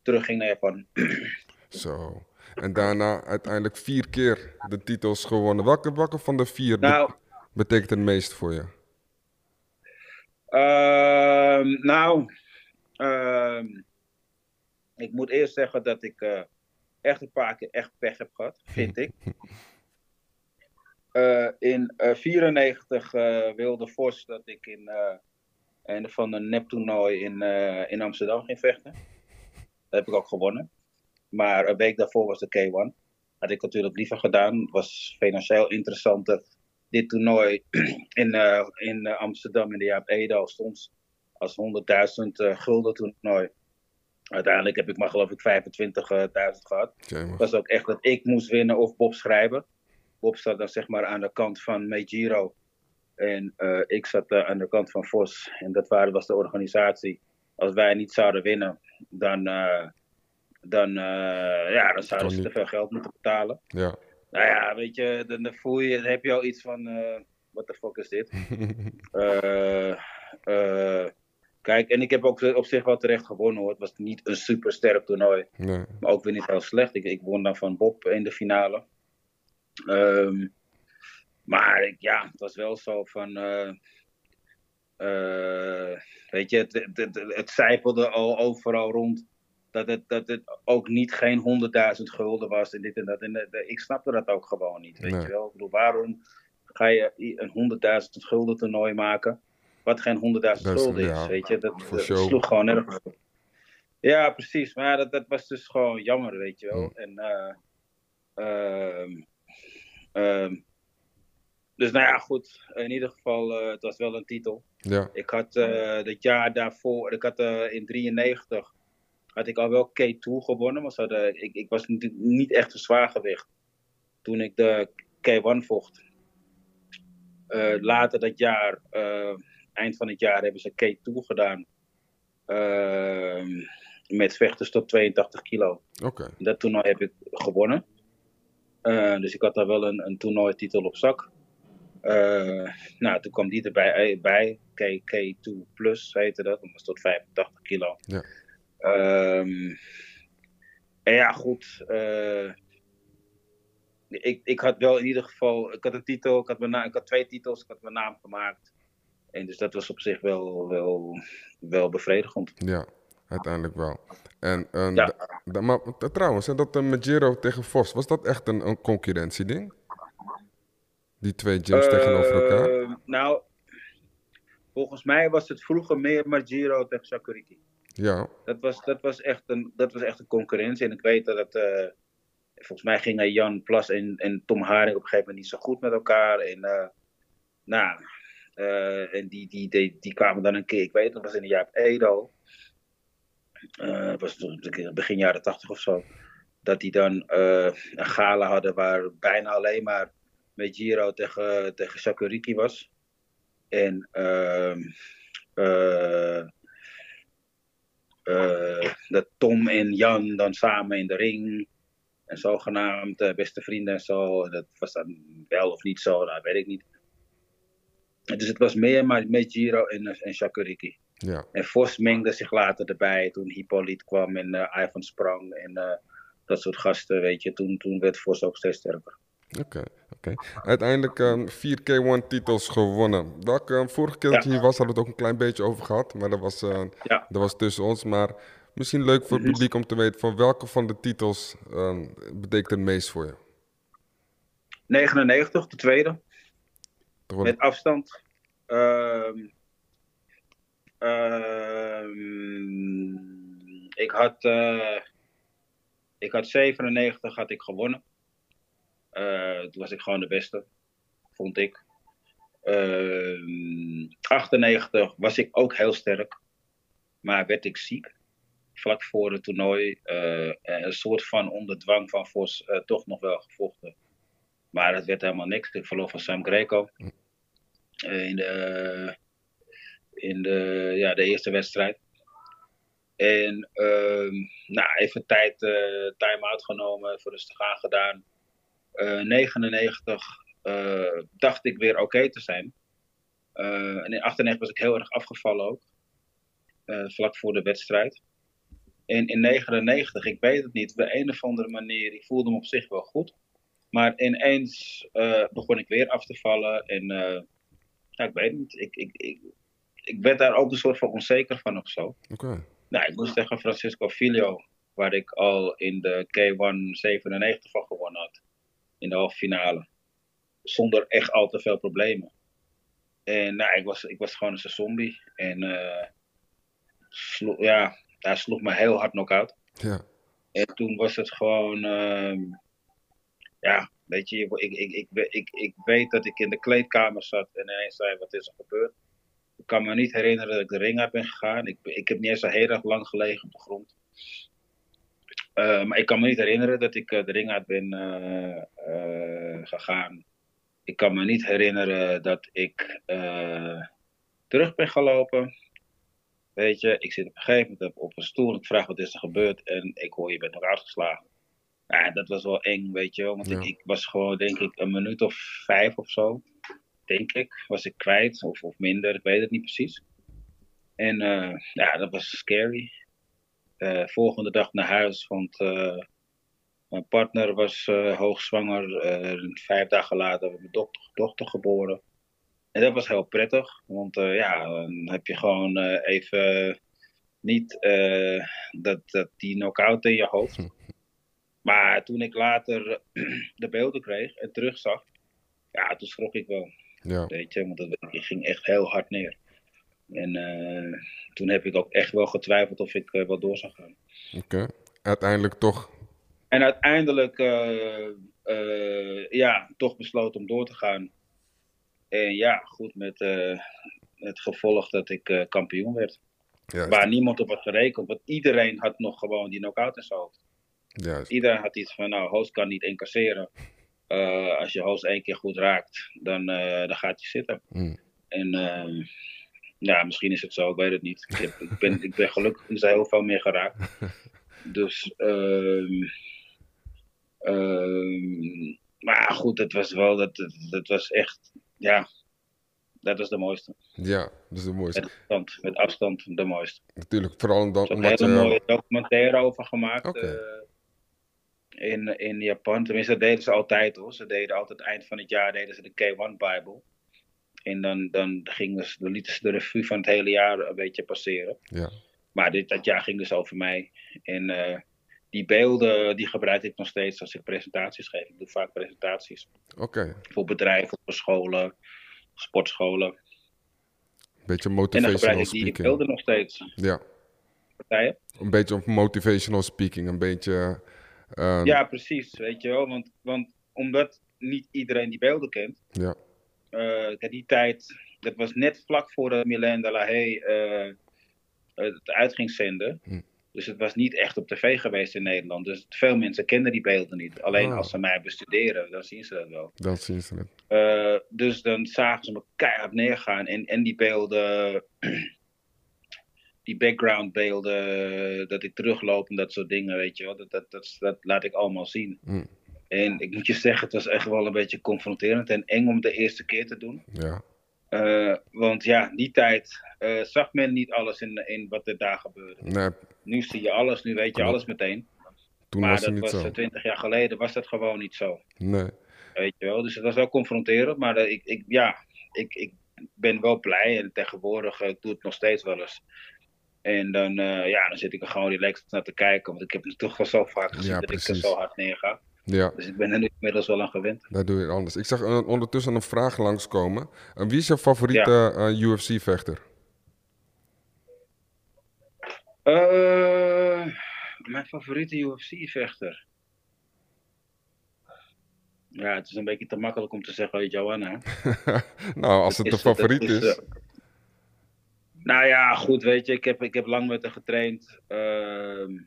terugging naar Japan. Zo. En daarna uiteindelijk vier keer de titels gewonnen. Welke, welke van de vier Nou, betekent het meest voor je? Ehm, nou, ehm, ik moet eerst zeggen dat ik eh, echt een paar keer echt pech heb gehad, vind ik. Eh, in 1994 wilde Vos dat ik in eh, een van een neptoernooi in, eh, in Amsterdam ging vechten. Dat heb ik ook gewonnen. Maar een week daarvoor was de K1. Had ik natuurlijk liever gedaan. Het was financieel interessanter. Dit toernooi in, eh, in eh, Amsterdam in de Jaap Edel stond als 100.000 eh, gulden toernooi. Uiteindelijk heb ik maar geloof ik 25.000 gehad. Het was ook echt dat ik moest winnen of Bob schrijven. Bob zat dan zeg maar aan de kant van Meijiro. En eh, ik zat aan de kant van Vos. En dat waren, was de organisatie. Als wij niet zouden winnen, dan, eh, dan, eh, ja, dan zouden ze te veel geld moeten betalen. Ja. Nou ja, weet je, dan, dan voel je, dan heb je al iets van, eh what the fuck is dit? Kijk, en ik heb ook op zich wel terecht gewonnen hoor. Het was niet een super sterk toernooi. nee. Maar ook weer niet heel slecht. Ik, ik won dan van Bob in de finale. Ehm, maar ik, ja, het was wel zo van. eh, eh, weet je, het, het, het, het zijpelde al overal rond. Dat het, dat het ook niet geen 100.000 gulden was en dit en dat. En eh, de- ik snapte dat ook gewoon niet. Weet Nee. je wel? Ik bedoel, waarom ga je een 100.000 gulden toernooi maken? Wat geen 100.000 Dat is- gulden is. ja, weet je, dat, sloeg gewoon nergens op. Ja, precies. Maar dat, dat was dus gewoon jammer, weet je wel. Hmm. En, eh, ehm, dus nou ja, goed. In ieder geval, eh, het was wel een titel. Ja. Ik had eh het jaar daarvoor, ik had eh, in 93, had ik al wel K2 gewonnen. Maar hadden, ik, ik was natuurlijk niet echt een zwaargewicht toen ik de K1 vocht. Eh, later dat jaar, eh, eind van het jaar, hebben ze K2 gedaan. Ehm, met vechters tot 82 kilo. Oké. Dat toernooi heb ik gewonnen. Eh, dus ik had daar wel een, een toernooititel op zak. Eh, nou, toen kwam die erbij eh, bij. K, K2 Plus heette dat. Dat was tot 85 kilo. Ja. Ehm, en ja, goed. ik, ik had wel in ieder geval... Ik had een titel, ik had, mijn naam, ik had twee titels, ik had mijn naam gemaakt. En dus dat was op zich wel, wel, wel bevredigend. Ja, uiteindelijk wel. En, eh, Ja. da- da- maar trouwens, dat uh, tegen Vos, was dat echt een, een concurrentieding? Die twee gyms tegenover elkaar? Eh, Nou, volgens mij was het vroeger meer Majiro tegen Sakuriki. Ja, Dat was, dat, was echt een, dat was echt een concurrentie. En ik weet dat het. eh, volgens mij gingen Jan Plas en, en Tom Haring op een gegeven moment niet zo goed met elkaar. En, eh, nou, eh, en die, die, die, die kwamen dan een keer. Ik weet, dat was in de jaar Edo. Het was begin jaren tachtig of zo. Dat die dan eh, een gala hadden waar bijna alleen maar Mejiro tegen, tegen Sakuriki was. En ehm, eh, dat Tom en Jan dan samen in de ring. En zogenaamd beste vrienden en zo. Dat was dan wel of niet zo, dat weet ik niet. Dus het was meer maar met Giro en, en Shakuriki. Ja. En Vos mengde zich later erbij toen Hippolyte kwam en eh, Ivan Sprang en eh, dat soort gasten, weet je. Toen, toen werd Vos ook steeds sterker. Oké, oké. Uiteindelijk eh, vier K1-titels gewonnen. Welke, eh, vorige keer dat je Ja. hier was, hadden we het ook een klein beetje over gehad. Maar dat was, eh, Ja. dat was tussen ons. Maar misschien leuk voor het Mhm. publiek om te weten van welke van de titels eh, betekent het meest voor je. 99, de tweede. Met afstand. Ehm, ehm, ik had. eh, ik had 97 had ik gewonnen. Eh, toen was ik gewoon de beste, vond ik. Ehm 98 was ik ook heel sterk, maar werd ik ziek. Vlak voor het toernooi. eh, een soort van onder dwang van Vos toch nog wel gevochten. Maar het werd helemaal niks. Ik verloor van Sam Greco. Eh, in de, in de, ja, de eerste wedstrijd. En ehm, nou, even tijd, eh time-out genomen, even rustig aangedaan. Eh 99 eh, dacht ik weer oké te zijn. Eh, en in 98 was ik heel erg afgevallen ook. Eh, vlak voor de wedstrijd. En in 99, ik weet het niet, op de een of andere manier, ik voelde me op zich wel goed. Maar ineens eh, begon ik weer af te vallen. En ja, ik weet niet, ik, ik, ik, ik werd daar ook een soort van onzeker van of zo. Oké. Nou, ik moest tegen Francisco Filio, waar ik al in de K1 97 van gewonnen had. In de halve finale. Zonder echt al te veel problemen. En nou, ik was, ik was gewoon een zombie. En eh, slo- ja, hij sloeg me heel hard knock-out. Ja. En toen was het gewoon, ehm, ja, weet je, ik, ik, ik, ik, ik, ik weet dat ik in de kleedkamer zat en ineens zei, wat is er gebeurd? Ik kan me niet herinneren dat ik de ring uit ben gegaan. Ik, ik heb niet eens zo heel erg lang gelegen op de grond. Eh, maar ik kan me niet herinneren dat ik eh, de ring uit ben eh, gegaan. Ik kan me niet herinneren dat ik terug ben gelopen. Weet je, ik zit op een gegeven moment op een stoel. Ik vraag wat is er gebeurd. En ik hoor je bent nog uitgeslagen. Ja, dat was wel eng, weet je wel. Want Ja. ik, ik was gewoon, denk ik, een minuut of vijf of zo. Denk ik. Was ik kwijt. Of, of minder. Ik weet het niet precies. En eh, ja, dat was scary. Eh, volgende dag naar huis. Want eh, mijn partner was hoogzwanger. Vijf dagen later werd mijn dochter, dochter geboren. En dat was heel prettig. Want ja, dan heb je gewoon even niet dat, dat die knock-out in je hoofd. Maar toen ik later de beelden kreeg en terugzag, ja, toen schrok ik wel. Ja. Weet je, want dat, ik ging echt heel hard neer. En eh, toen heb ik ook echt wel getwijfeld of ik eh, wel door zou gaan. Oké. Uiteindelijk toch. En uiteindelijk, eh, ja, toch besloten om door te gaan. En ja, goed, met het gevolg dat ik kampioen werd. Juist. Waar niemand op had gerekend, want iedereen had nog gewoon die knock-out in zijn hoofd. Juist. Iedereen had iets van, nou, host kan niet incasseren. Eh, als je host één keer goed raakt, dan, eh, dan gaat hij zitten. Mm. En eh, ja, misschien is het zo, ik weet het niet. Ik, heb, ik, ben, ik ben gelukkig niet zo heel veel meer geraakt. Dus, ehm ehm, maar goed, het was wel, dat, dat, dat was echt, ja, dat was de mooiste. Ja, dat is het mooiste. Met afstand, met afstand de mooiste. Natuurlijk, vooral dan, Er is een je... hele mooie documentaire over gemaakt. In, in Japan. Tenminste, dat deden ze altijd hoor. Ze deden altijd eind van het jaar deden ze de K1 Bible. En dan, dan, gingen ze, dan lieten ze de revue van het hele jaar een beetje passeren. Ja. Maar dit, dat jaar ging dus over mij. En eh, die beelden die gebruik ik nog steeds als ik presentaties geef. Ik doe vaak presentaties Oké. voor bedrijven, voor scholen, sportscholen. Beetje En dan gebruik motivational ik die speaking. beelden nog steeds. Ja. Partijen. Een beetje motivational speaking. Een beetje... eh, Ja, precies. Weet je wel. Want, want omdat niet iedereen die beelden kent. Ja. eh, die tijd, dat was net vlak voordat Milan de la Haye eh, het uit ging zenden. Hm. Dus het was niet echt op tv geweest in Nederland. Dus veel mensen kenden die beelden niet. Alleen als ze mij bestuderen, dan zien ze dat wel. Dan zien ze het. Eh, dus dan zagen ze me keihard neergaan. En, en die beelden, die backgroundbeelden, dat ik terugloop en dat soort dingen, weet je wel. Dat, dat, dat, dat laat ik allemaal zien. Mm. En ik moet je zeggen, het was echt wel een beetje confronterend en eng om de eerste keer te doen. Ja. Eh, want ja, die tijd eh, zag men niet alles in, in wat er daar gebeurde. Nee, Nu zie je alles, nu weet je alles meteen. toen maar was het dat niet was zo. eh, twintig jaar geleden, was dat gewoon niet zo. Nee. Weet je wel? Dus het was wel confronterend, maar eh, ik, ik, ja, ik, ik ben wel blij en tegenwoordig eh, ik doe het nog steeds wel eens. En dan, eh, ja, dan zit ik er gewoon relaxed naar te kijken, want ik heb het toch wel zo vaak gezien Ja, dat ik er zo hard neerga. Ja, Dus ik ben er nu inmiddels wel aan gewend. dat doe je anders. Ik zag ondertussen een vraag langskomen. Uh, wie is jouw favoriete eh, UFC-vechter? Eh, mijn favoriete UFC-vechter. Ja, het is een beetje te makkelijk om te zeggen Johanna. nou, als het de favoriet het is, is. Nou ja, goed, weet je, ik heb, ik heb lang met haar getraind. ehm,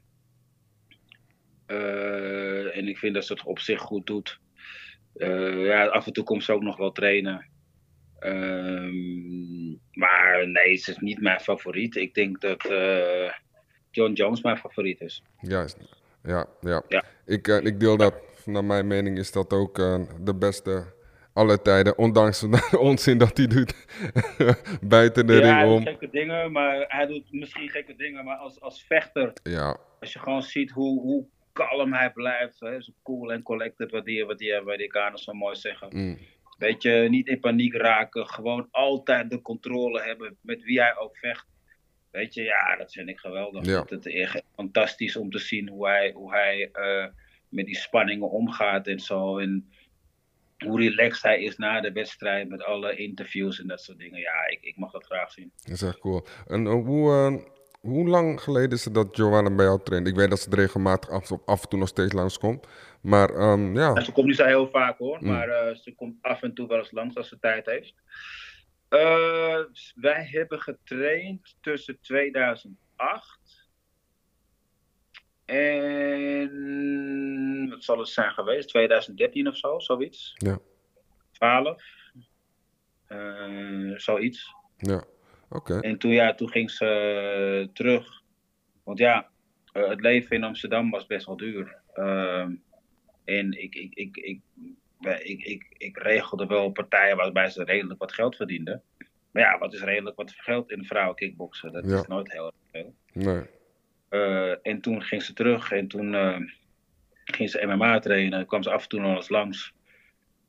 eh, en ik vind dat ze het op zich goed doet. Eh, ja, af en toe komt ze ook nog wel trainen. Ehm, maar nee, ze is niet mijn favoriet. Ik denk dat eh, John Jones mijn favoriet is. Juist. Ja, ja. Ja. Ik, ik deel dat. Naar mijn mening is dat ook de beste alle tijden. Ondanks de onzin dat hij doet. Buiten de ja, hij ring doet om. gekke dingen, maar hij doet misschien gekke dingen. Maar als, als vechter Ja, Als je gewoon ziet hoe, hoe kalm hij blijft, hè, zo cool en collected, wat die, wat die Amerikanen zo mooi zeggen. mm, Weet je, niet in paniek raken, gewoon altijd de controle hebben met wie hij ook vecht. Weet je, ja, dat vind ik geweldig. Ja. Het, is echt fantastisch om te zien hoe hij, hoe hij eh, met die spanningen omgaat en zo. En hoe relaxed hij is na de wedstrijd met alle interviews en dat soort dingen. Ja, ik, ik mag dat graag zien. dat is echt cool. En eh, hoe, eh, hoe lang geleden is het dat Joanna bij jou traint? Ik weet dat ze er regelmatig af, af en toe nog steeds langskomt. Maar ehm, ja, En ze komt niet zo heel vaak hoor, Mm. maar eh, ze komt af en toe wel eens langs als ze tijd heeft. Wij hebben getraind tussen 2008 en wat zal het zijn geweest? 2013 of zo, zoiets. Ja. 12. Eh, zoiets. ja. Oké. En toen, ja, toen ging ze eh, terug. Want ja, eh, het leven in Amsterdam was best wel duur. Ehm, en ik, ik, ik, ik, ik, ik, ik regelde wel partijen waarbij ze redelijk wat geld verdienden. Maar ja, wat is redelijk wat geld in vrouwen kickboksen? Dat Ja. is nooit heel erg veel. Nee. Eh, en toen ging ze terug en toen eh, ging ze MMA trainen. kwam ze af en toe nog eens langs.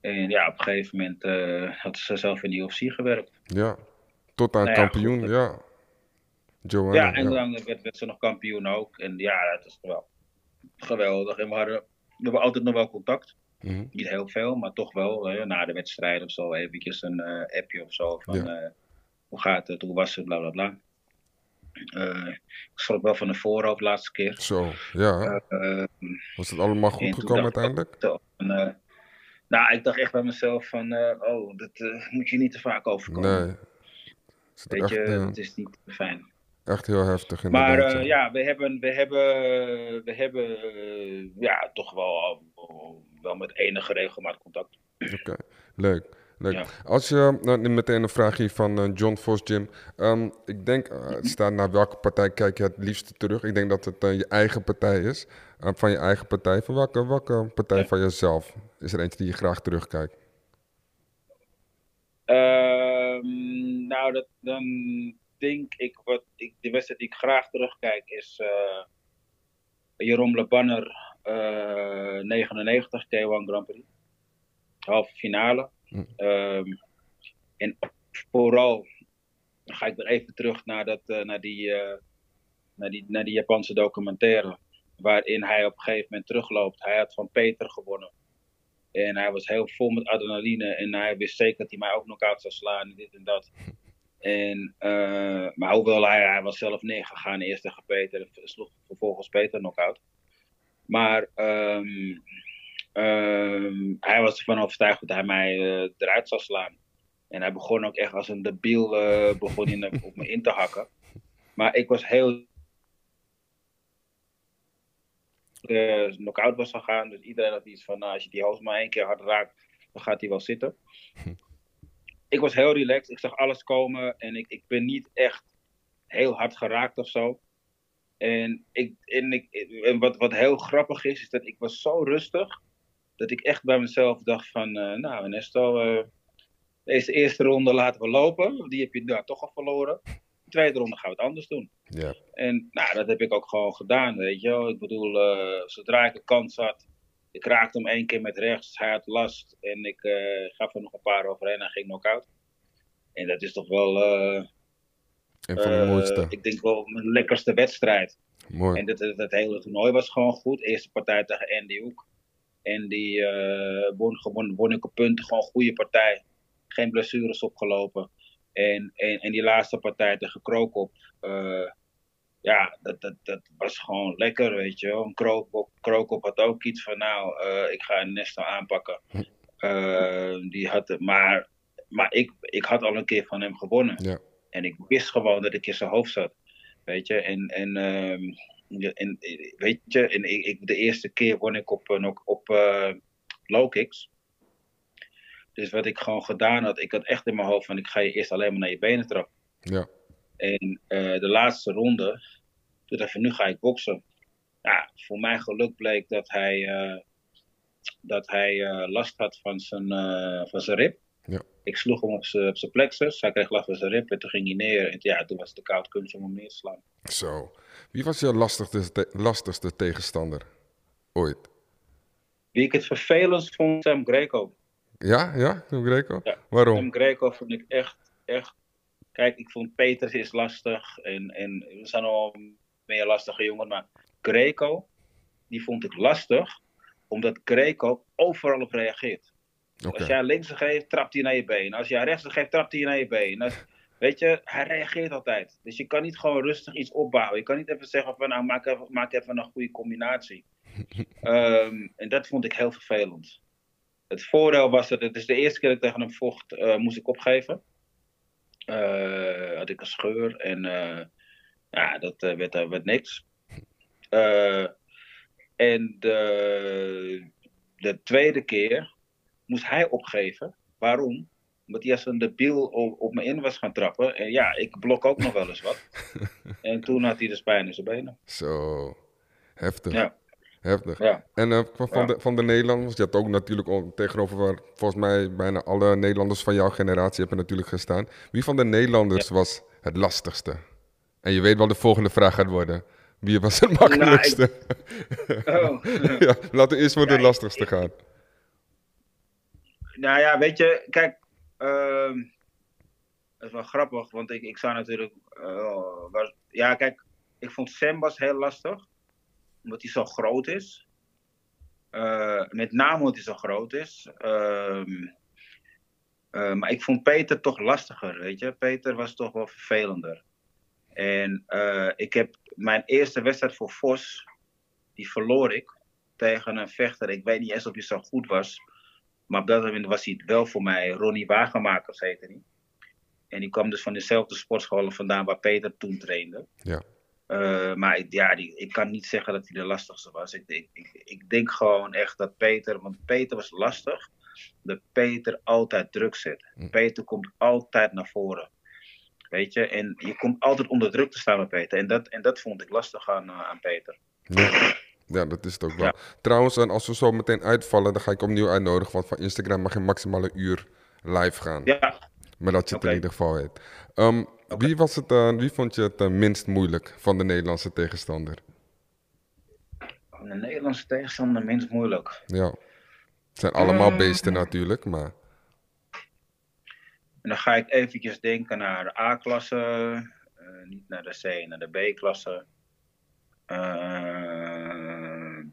En ja, op een gegeven moment eh, had ze zelf in de UFC gewerkt. Ja. Tot aan Nou ja, kampioen, goed. ja. Joanna. Ja, en ja. dan werd, werd ze nog kampioen ook. En ja, dat is wel geweldig. En we, hadden, we hebben altijd nog wel contact. Mhm. Niet heel veel, maar toch wel. Hè, na de wedstrijd of zo eventjes een appje of zo. Van Ja. hoe gaat het, hoe was het, bla bla bla. Eh, ik schrok wel van de voorhoofd de laatste keer. Zo, ja. Eh, Was het allemaal goed gekomen ook uiteindelijk? eh, nou, ik dacht echt bij mezelf van, oh, dat moet je niet te vaak overkomen. Nee. Is Weet echt, je, het is niet fijn. echt heel heftig Maar inderdaad. eh, ja, we hebben, we hebben, we hebben ja, toch wel, wel met enige regelmaat contact. Oké, leuk. Leuk. Ja. Als je, nou, meteen een vraag hier van eh, John Vos Jim. Ehm, ik denk, eh, het staat naar welke partij kijk je het liefste terug? Ik denk dat het eh, je eigen partij is. Van je eigen partij. Van welke, welke partij Ja. van jezelf is er eentje die je graag terugkijkt? Ehm, nou, dat, dan denk ik, wat ik, de wedstrijd die ik graag terugkijk is Jeroen Le Banner eh 99 K1 Grand Prix. Halve finale. Hm. Ehm, en vooral dan ga ik weer even terug naar, dat, eh, naar, die, eh, naar, die, naar die Japanse documentaire. Waarin hij op een gegeven moment terugloopt. Hij had van Peter gewonnen. En hij was heel vol met adrenaline. En hij wist zeker dat hij mij ook knock-out zou slaan. En dit en dat. En, eh, maar hoewel hij, hij was zelf neergegaan eerst tegen Peter. Sloeg vervolgens Peter knock-out. Maar ehm, ehm, hij was ervan overtuigd dat hij mij eh, eruit zou slaan. En hij begon ook echt als een debiel eh, begon in, op me in te hakken. Maar ik was heel uh, knock-out was gegaan. Dus iedereen had iets van, nou, als je die hoofd maar één keer hard raakt, dan gaat hij wel zitten. ik was heel relaxed. Ik zag alles komen en ik, ik ben niet echt heel hard geraakt of zo. En, ik, en, ik, en wat, wat heel grappig is, is dat ik was zo rustig, dat ik echt bij mezelf dacht van, uh, nou Ernesto, uh, deze eerste ronde laten we lopen. Die heb je daar toch al verloren. De tweede ronde gaan we het anders doen. Ja. En nou, dat heb ik ook gewoon gedaan, weet je wel. Ik bedoel, uh, zodra ik een kans had, ik raakte hem één keer met rechts, hij had last en ik gaf er nog een paar overheen en ging knock-out. En dat is toch wel, een van de mooiste. ik denk wel mijn lekkerste wedstrijd. Mooi. En dat, dat, dat, hele toernooi was gewoon goed. Eerste partij tegen Andy Hoek. En die uh, won, won, won ik op punten, gewoon goede partij. Geen blessures opgelopen. En, en, en die laatste partij tegen Krookop. Uh, ja, dat, dat, dat was gewoon lekker, weet je wel. Krookop, Krookop had ook iets van, nou, eh, ik ga Ernesto aanpakken. Eh, die had, maar maar ik, ik had al een keer van hem gewonnen. Ja. En ik wist gewoon dat ik in zijn hoofd zat. Weet je, en, en, ehm, en weet je, en ik, de eerste keer won ik op, een- op, eh, low kicks. Dus wat ik gewoon gedaan had, ik had echt in mijn hoofd van ik ga je eerst alleen maar naar je benen trappen. Ja. En eh, de laatste ronde, toen dacht ik nu ga ik boksen. Ja, voor mijn geluk bleek dat hij, eh, dat hij eh, last had van zijn, eh, van zijn rib. Ja. Ik sloeg hem op zijn op zijn plexus, hij kreeg last van zijn rib en toen ging hij neer. En ja, toen was het de koud kunst om hem neer te slaan. Zo. Wie was je lastigste, te- lastigste tegenstander ooit? Wie ik het vervelendst vond, Sam Greco. Ja, ja, Tim Greco? Ja. Waarom? Sam Greco vond ik echt, echt... Kijk, ik vond Peters is lastig en, en er zijn al meer lastige jongens, maar Greco, die vond ik lastig, omdat Greco overal op reageert. Als jij links geeft, trapt hij naar je been. Als jij rechts geeft, trapt hij naar je been. Als- weet je, hij reageert altijd. Dus je kan niet gewoon rustig iets opbouwen. Je kan niet even zeggen van, nou, maak even, maak even een goede combinatie. Ehm, en dat vond ik heel vervelend. Het voordeel was dat het is de eerste keer dat ik tegen hem vocht, eh, moest ik opgeven. Eh, had ik een scheur en eh, ja, dat werd, werd niks. En de, de tweede keer moest hij opgeven. Waarom? Omdat hij als een debiel op, op me in was gaan trappen. En ja, ik blok ook nog wel eens wat. en toen had hij dus pijn in zijn benen. Zo. Heftig. Ja, Heftig. ja. En eh, van, Ja. de, van de Nederlanders, je had ook natuurlijk tegenover waar volgens mij bijna alle Nederlanders van jouw generatie hebben natuurlijk gestaan. Wie van de Nederlanders was het lastigste? En je weet wel de volgende vraag gaat worden. Wie was het makkelijkste? Oh. ja, laten we eerst voor de ik- lastigste gaan. Nou ja, weet je, kijk, ehm het is wel grappig, want ik, ik zou natuurlijk, eh, ja kijk, ik vond Sam was heel lastig, omdat hij zo groot is. Eh, met name omdat hij zo groot is. Ehm, eh, maar ik vond Peter toch lastiger, weet je. Peter was toch wel vervelender. En ik heb mijn eerste wedstrijd voor Vos, die verloor ik tegen een vechter. Ik weet niet eens of hij zo goed was. Maar op dat moment was hij het wel voor mij. Ronnie Wagenmakers heette hij. En die kwam dus van dezelfde sportscholen vandaan waar Peter toen trainde. Ja. Eh, maar ik, ja, die, ik kan niet zeggen dat hij de lastigste was. Ik, ik, ik, ik denk gewoon echt dat Peter, want Peter was lastig, dat Peter altijd druk zet. Hm. Peter komt altijd naar voren. Weet je, en je komt altijd onder druk te staan met Peter. En dat, en dat vond ik lastig aan, eh, aan Peter. Ja. Ja, dat is het ook wel. Ja. Trouwens, en als we zo meteen uitvallen, dan ga ik opnieuw uitnodigen. Want van Instagram mag je maximaal een uur live gaan. Ja, Maar dat je het in ieder geval weet. Ehm, wie, was het, eh, wie vond je het eh, minst moeilijk van de Nederlandse tegenstander? een Nederlandse tegenstander minst moeilijk. Ja. Het zijn allemaal Eh. beesten natuurlijk, maar En dan ga ik eventjes denken naar de A-klasse, eh, niet naar de C, naar de B-klasse. Eh,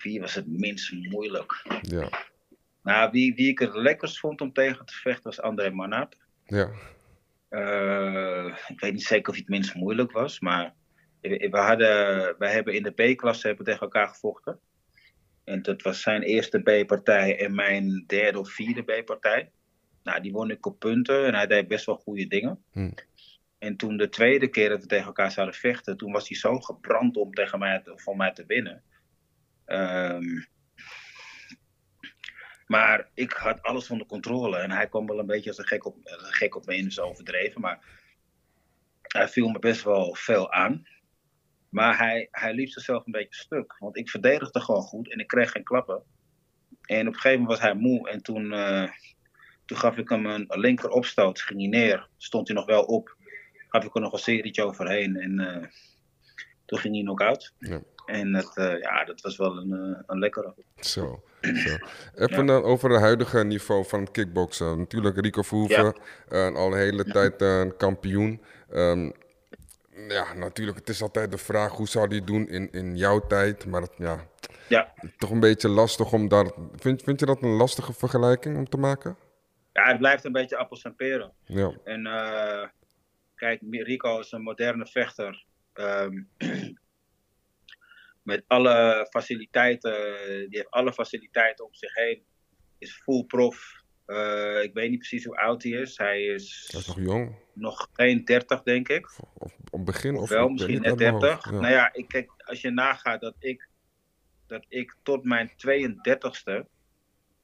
wie was het minst moeilijk? ja. Nou, wie, wie ik het lekkerst vond om tegen te vechten was André Manat. Ja, Eh, ik weet niet zeker of hij het minst moeilijk was, maar we, we hadden, wij hebben in de B-klasse hebben tegen elkaar gevochten. En dat was zijn eerste B-partij en mijn derde of vierde B-partij. Nou, die won ik op punten en hij deed best wel goede dingen. Hm. En toen de tweede keer dat we tegen elkaar zouden vechten, toen was hij zo gebrand om tegen mij te, van mij te winnen. Ehm, maar ik had alles onder controle en hij kwam wel een beetje als een gek op, een gek op me in, is overdreven. Maar hij viel me best wel veel aan. Maar hij, hij liep zichzelf een beetje stuk. Want ik verdedigde gewoon goed en ik kreeg geen klappen. En op een gegeven moment was hij moe en toen, eh, toen gaf ik hem een, een linker opstoot. Ging hij neer, stond hij nog wel op. Gaf ik er nog een serietje overheen en eh, toen ging hij knock-out. Ja. En het, eh, ja, dat was wel een, eh, een lekkere. zo. zo. Even dan over het huidige niveau van het kickboksen. Natuurlijk Rico Verhoeven, eh, al een hele tijd een kampioen. Ehm, ja, natuurlijk, het is altijd de vraag hoe zou die doen in, in jouw tijd. Maar het, ja, Ja, toch een beetje lastig om daar... Vind, vind je dat een lastige vergelijking om te maken? ja het blijft een beetje appels en peren. Ja, En kijk, Rico is een moderne vechter. Ehm, met alle faciliteiten, die heeft alle faciliteiten om zich heen. Is full prof. Eh, ik weet niet precies hoe oud hij is. Hij is Hij is nog jong. nog geen 30, denk ik. Of, op begin. Of, wel, misschien net uit mijn 30. hoofd. Ja. Nou ja, ik, kijk, als je nagaat dat ik, dat ik tot mijn 32ste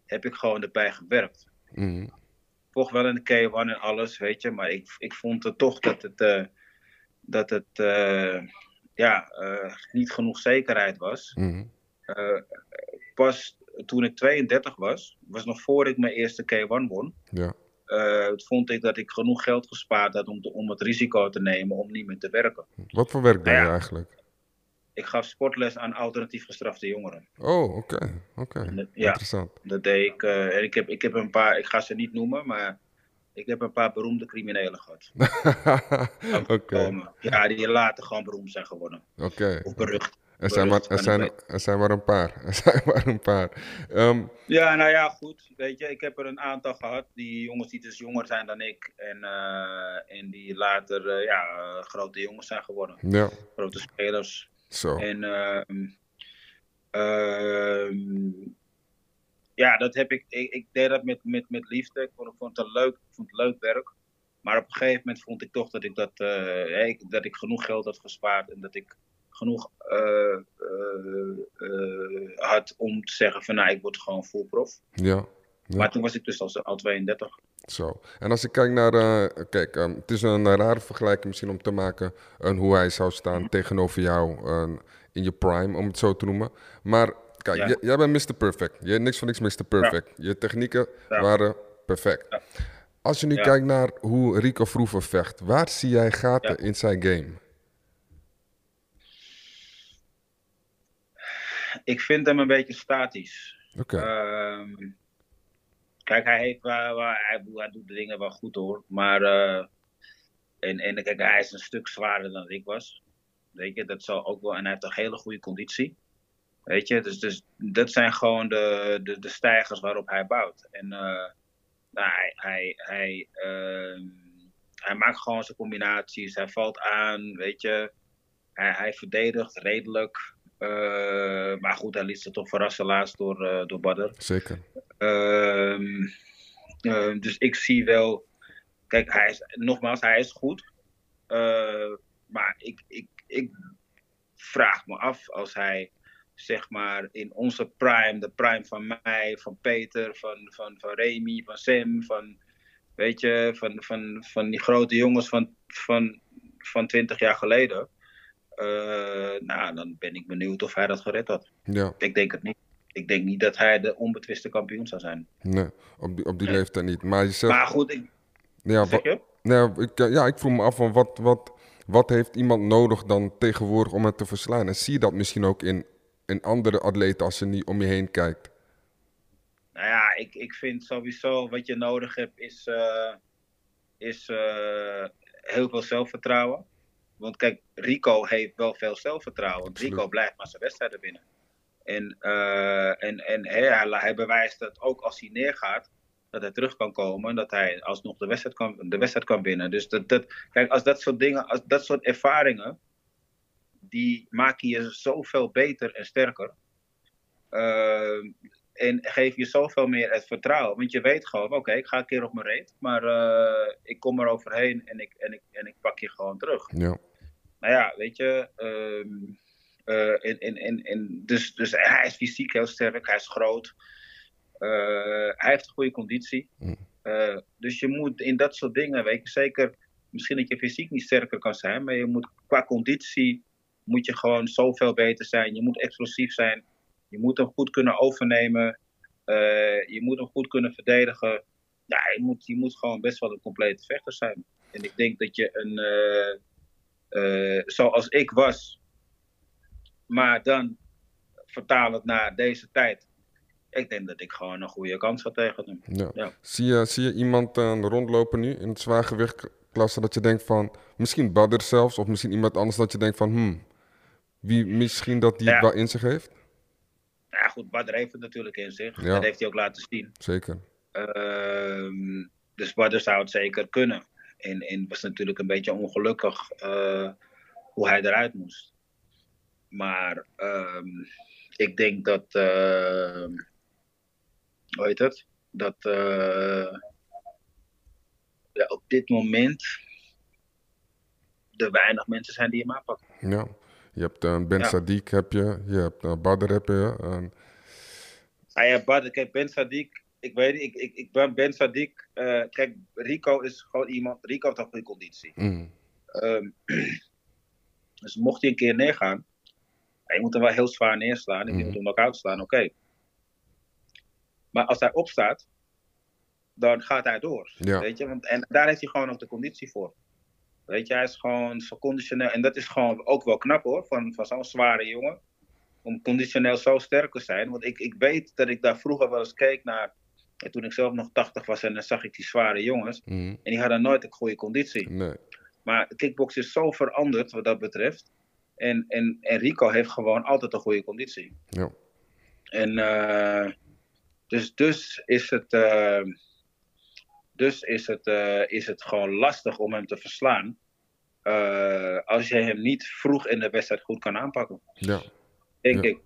heb ik gewoon erbij gewerkt. Vocht wel in de K1 en alles, weet je. Maar ik, ik vond het toch dat het, eh, dat het eh, ja, eh, niet genoeg zekerheid was. Mhm. Eh, pas toen ik 32 was, was nog voor ik mijn eerste K1 won. Ja. eh, vond ik dat ik genoeg geld gespaard had om, te- om het risico te nemen om niet meer te werken. Wat voor werk Nou je ja. eigenlijk? Ik gaf sportles aan alternatief gestrafte jongeren. Oh, oké. Oké. Ja. Interessant. Dat deed ik. en ik, heb, ik heb een paar, ik ga ze niet noemen, maar ik heb een paar beroemde criminelen gehad. Oké. Ja, die later gewoon beroemd zijn geworden. Oké. Of berucht. Er zijn, maar, er, zijn, er zijn maar een paar. Er zijn maar een paar. Ehm, Ja, nou ja, goed. Weet je, ik heb er een aantal gehad. Die jongens die dus jonger zijn dan ik. En, eh, en die later eh, ja, eh, grote jongens zijn geworden. ja, Grote spelers. zo. En ehm, ja, dat heb ik, ik. Ik deed dat met, met, met liefde. Ik vond, ik vond het een leuk, ik vond het leuk werk. Maar op een gegeven moment vond ik toch dat ik, dat, eh, ik- dat ik genoeg geld had gespaard. En dat ik genoeg eh, eh, eh, had om te zeggen van nou, ik word gewoon full prof. Ja. Ja. Maar toen was ik dus al, al 32. Zo. En als ik kijk naar. eh, kijk, ehm, het is een rare vergelijking misschien om te maken. eh, hoe hij zou staan tegenover jou eh, in je prime, om het zo te noemen. Maar kijk, Ja. jij bent Mr. Perfect. Je niks van niks Mr. Perfect. Je technieken Ja. waren perfect. Als je nu kijkt naar hoe Rico Vroeven vecht, waar zie jij gaten in zijn game? Ik vind hem een beetje statisch. Oké. Ehm, kijk, hij, heeft, hij doet de dingen wel goed hoor. Maar eh, en, en kijk, hij is een stuk zwaarder dan ik was. Weet je, dat zal ook wel. En hij heeft een hele goede conditie. Weet je, dus, dus dat zijn gewoon de, de, de stijgers waarop hij bouwt. En eh, nou, hij, hij, hij, ehm, hij maakt gewoon zijn combinaties. Hij valt aan, weet je. Hij, hij verdedigt redelijk. Eh, maar goed, hij liet zich toch verrassen laatst door, eh door Badr. Zeker. Ehm, eh, dus ik zie wel. Kijk, hij is, nogmaals, hij is goed. Maar ik, ik, ik vraag me af als hij, zeg maar, in onze prime, de prime van mij, van Peter, van, van, van Remy, van Sam, van, weet je, van, van, van die grote jongens van, van, van 20 jaar geleden. Eh, nou, dan ben ik benieuwd of hij dat gered had. Ja, Ik denk het niet. Ik denk niet dat hij de onbetwiste kampioen zou zijn. nee, op die, op die Nee. leeftijd niet. Maar je zegt, Maar goed, ik, ja, zeg je? nee, ik, ja, ik vroeg me af van wat, wat, wat heeft iemand nodig dan tegenwoordig om het te verslaan? En zie je dat misschien ook in, in andere atleten als je niet om je heen kijkt? Nou ja, ik, ik vind sowieso wat je nodig hebt is, eh, is eh, heel veel zelfvertrouwen. Want kijk, Rico heeft wel veel zelfvertrouwen. Absoluut. Rico blijft maar zijn wedstrijden winnen. En, eh, en, en hij, hij bewijst dat ook als hij neergaat, dat hij terug kan komen. En dat hij alsnog de wedstrijd kan, de wedstrijd kan winnen. Dus dat, dat, kijk, als dat soort dingen, als dat soort ervaringen, die maken je zoveel beter en sterker. Eh, en geef je zoveel meer het vertrouwen. Want je weet gewoon, oké, ik ga een keer op mijn reet. Maar eh, ik kom er overheen en ik, en, ik, en ik pak je gewoon terug. Ja, Nou ja, weet je. ehm, eh, en, en, en, en dus, dus hij is fysiek heel sterk, hij is groot. Eh, hij heeft een goede conditie. Mm. Eh, dus je moet in dat soort dingen, weet je, zeker, misschien dat je fysiek niet sterker kan zijn, maar je moet qua conditie moet je gewoon zoveel beter zijn. Je moet explosief zijn. Je moet hem goed kunnen overnemen. Eh, je moet hem goed kunnen verdedigen. Ja, je moet, je moet gewoon best wel een complete vechter zijn. En ik denk dat je een, eh, eh, zoals ik was, maar dan vertaal het naar deze tijd. Ik denk dat ik gewoon een goede kans had tegen hem. ja. Ja. Zie, je, zie je iemand rondlopen nu in het zwaargewichtklasse dat je denkt van, misschien Badr zelfs, of misschien iemand anders dat je denkt van, hmm, wie misschien dat die Ja. het wel in zich heeft? Ja, goed, Badr heeft het natuurlijk in zich. Ja. Dat heeft hij ook laten zien. Zeker. Ehm, dus Badr zou het zeker kunnen. En, en het was natuurlijk een beetje ongelukkig eh, hoe hij eruit moest. maar ehm, ik denk dat, ehm, hoe heet het? Dat eh, ja, op dit moment er weinig mensen zijn die hem aanpakken. Ja. Je hebt eh, Ben Ja. Sadiq, heb je. Je hebt uh, Badr, heb je. en- Ah ja, Bart, kijk, Ben Sadiq, ik weet niet, ik, ik, ik ben Ben Sadiq, eh, kijk, Rico is gewoon iemand, Rico heeft een goede conditie. mm, Ehm, dus mocht hij een keer neergaan, je moet hem wel heel zwaar neerslaan, en je Mhm. moet hem ook uitslaan, oké. Maar als hij opstaat, dan gaat hij door. Ja. Weet je? Want, en daar heeft hij gewoon nog de conditie voor. Weet je, hij is gewoon zo conditioneel. En dat is gewoon ook wel knap hoor, van, van zo'n zware jongen. Om conditioneel zo sterk te zijn. Want ik, ik weet dat ik daar vroeger wel eens keek naar. En toen ik zelf nog 80 was en dan zag ik die zware jongens. mm, En die hadden nooit een goede conditie. nee. Maar kickbox is zo veranderd wat dat betreft. En, en, en Rico heeft gewoon altijd een goede conditie. Ja. En eh, dus, dus is het, eh, dus is het, eh, is het gewoon lastig om hem te verslaan. eh, als je hem niet vroeg in de wedstrijd goed kan aanpakken. Ja. Denk Ja. ik.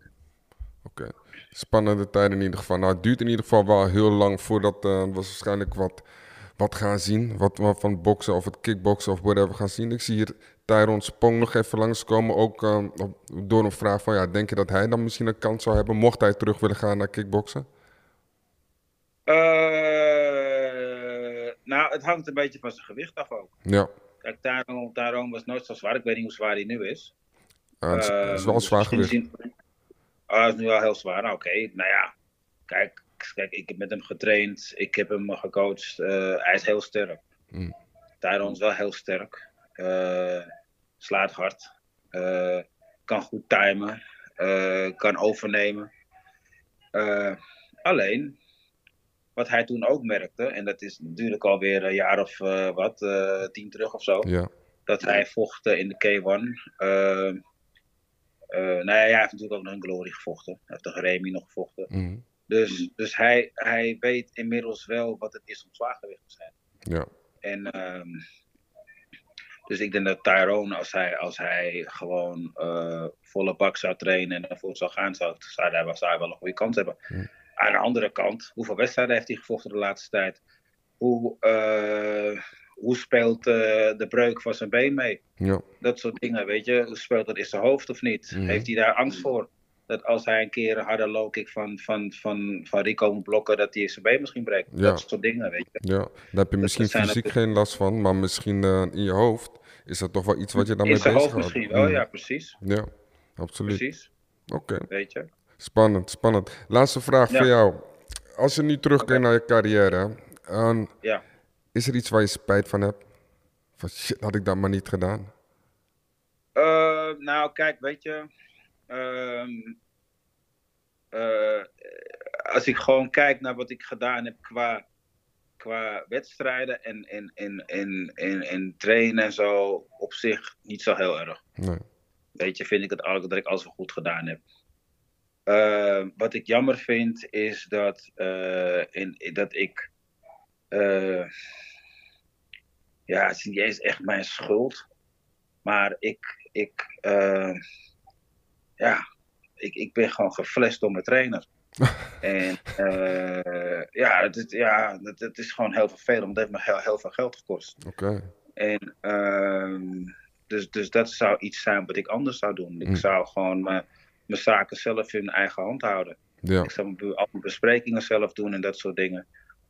Oké. Spannende tijden in ieder geval. Nou, het duurt in ieder geval wel heel lang voordat eh, we waarschijnlijk wat, wat gaan zien. Wat we van het boksen of het kickboksen of whatever gaan zien. Ik zie hier Tyron Spong nog even langskomen. Ook door een vraag van, ja, denk je dat hij dan misschien een kans zou hebben... mocht hij terug willen gaan naar kickboksen? Eh, het hangt een beetje van zijn gewicht af ook. Ja. Kijk, Taron, Taron was nooit zo zwaar. Ik weet niet hoe zwaar hij nu is. Eh, het is- het is wel Ehm, zwaar gewicht. Ah, het is nu wel heel zwaar. Nou, Oké, nou ja. Kijk, kijk, ik heb met hem getraind. Ik heb hem gecoacht. Eh, hij is heel sterk. Mm. Tyron is wel heel sterk. Eh, slaat hard. Eh, kan goed timen. Kan overnemen. Alleen, wat hij toen ook merkte, en dat is natuurlijk alweer een jaar of eh, wat, eh, tien terug of zo Ja. dat hij vocht in de K1. Eh, eh, nou ja, hij heeft natuurlijk ook nog in Glory gevochten. Hij heeft tegen Remy nog gevochten. mhm, Dus, dus hij, hij weet inmiddels wel wat het is om zwaargewicht te zijn. Ja. En, ehm, dus ik denk dat Tyrone, als hij, als hij gewoon volle bak zou trainen en ervoor zou gaan, zou, zou, hij, zou hij wel een goede kans hebben. Aan de andere kant, hoeveel wedstrijden heeft hij gevochten de laatste tijd? Hoe, eh, hoe speelt eh, de breuk van zijn been mee? Ja. Dat soort dingen, weet je. Speelt dat in zijn hoofd of niet? Mhm. Heeft hij daar angst voor? Dat als hij een keer een harde low kick van, van, van, van Rico moet blokken, dat hij zijn been misschien breekt. Ja. Dat soort dingen, weet je. Ja, daar heb je misschien fysiek geen last van, maar misschien eh, in je hoofd is dat toch wel iets wat je daarmee In zijn bezig hoofd houdt. misschien wel, Mm. ja, precies. Ja, absoluut. Precies, Oké, weet je. Spannend, spannend. Laatste vraag Ja. voor jou. Als je nu terugkijkt naar je carrière, ehm, Ja. is er iets waar je spijt van hebt? Van shit, had ik dat maar niet gedaan? Eh, nou, kijk, weet je. ehm, eh, als ik gewoon kijk naar wat ik gedaan heb qua, qua wedstrijden en, en, en, en, en, en trainen en zo, op zich niet zo heel erg. Nee. Weet je, vind ik het eigenlijk dat ik alles wel goed gedaan heb. Eh, wat ik jammer vind is dat, eh, in, dat ik. eh, ja, het is niet eens echt mijn schuld. Maar ik. ik ja, ik, ik ben gewoon geflasht door mijn trainer. en ja, het, is- ja het, het is gewoon heel vervelend. want Het heeft me heel, heel veel geld gekost. Oké, En ehm, dus, dus dat zou iets zijn wat ik anders zou doen. Ik Mm. zou gewoon mijn, zaken zelf in eigen hand houden. ja, Ik be- al mijn besprekingen zelf doen en dat soort dingen.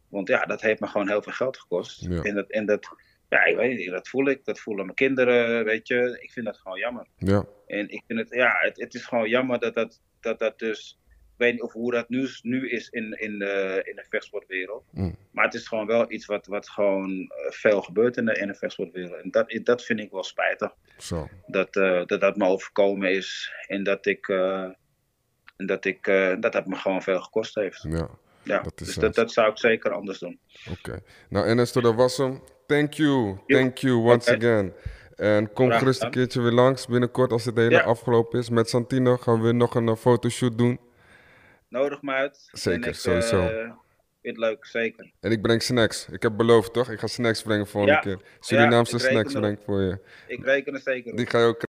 Want ja, dat heeft me gewoon heel veel geld gekost. Ja. En, dat, en dat, ja, ik weet niet, dat voel ik. Dat voelen mijn kinderen, weet je. Ik vind dat gewoon jammer. ja, En ik vind het, ja, het, het is gewoon jammer dat dat, dat, dat dus. Ik weet niet of hoe dat nu, nu is in, in, de, in de vechtsportwereld. Mm. Maar het is gewoon wel iets wat, wat gewoon eh, veel gebeurt in de, in de vechtsportwereld. En dat, dat vind ik wel spijtig. zo. Dat, eh, dat dat me overkomen is. En dat ik. eh, en dat, ik dat dat me gewoon veel gekost heeft. Ja, Ja, dat is dus dat, dat zou ik zeker anders doen. oké. Nou, Ernesto, dat was hem. Thank you, thank you once again. En kom gerust een keertje weer langs binnenkort als het hele Ja. afgelopen is. Met Santino gaan we weer nog een fotoshoot doen. Nodig me uit. Zeker, ik, sowieso. eh, vind het leuk, zeker. En ik breng snacks. Ik heb beloofd, toch? Ik ga snacks brengen volgende Ja. keer. Surinaamse snacks breng ik voor je. Ik reken er zeker op. Die ga je ook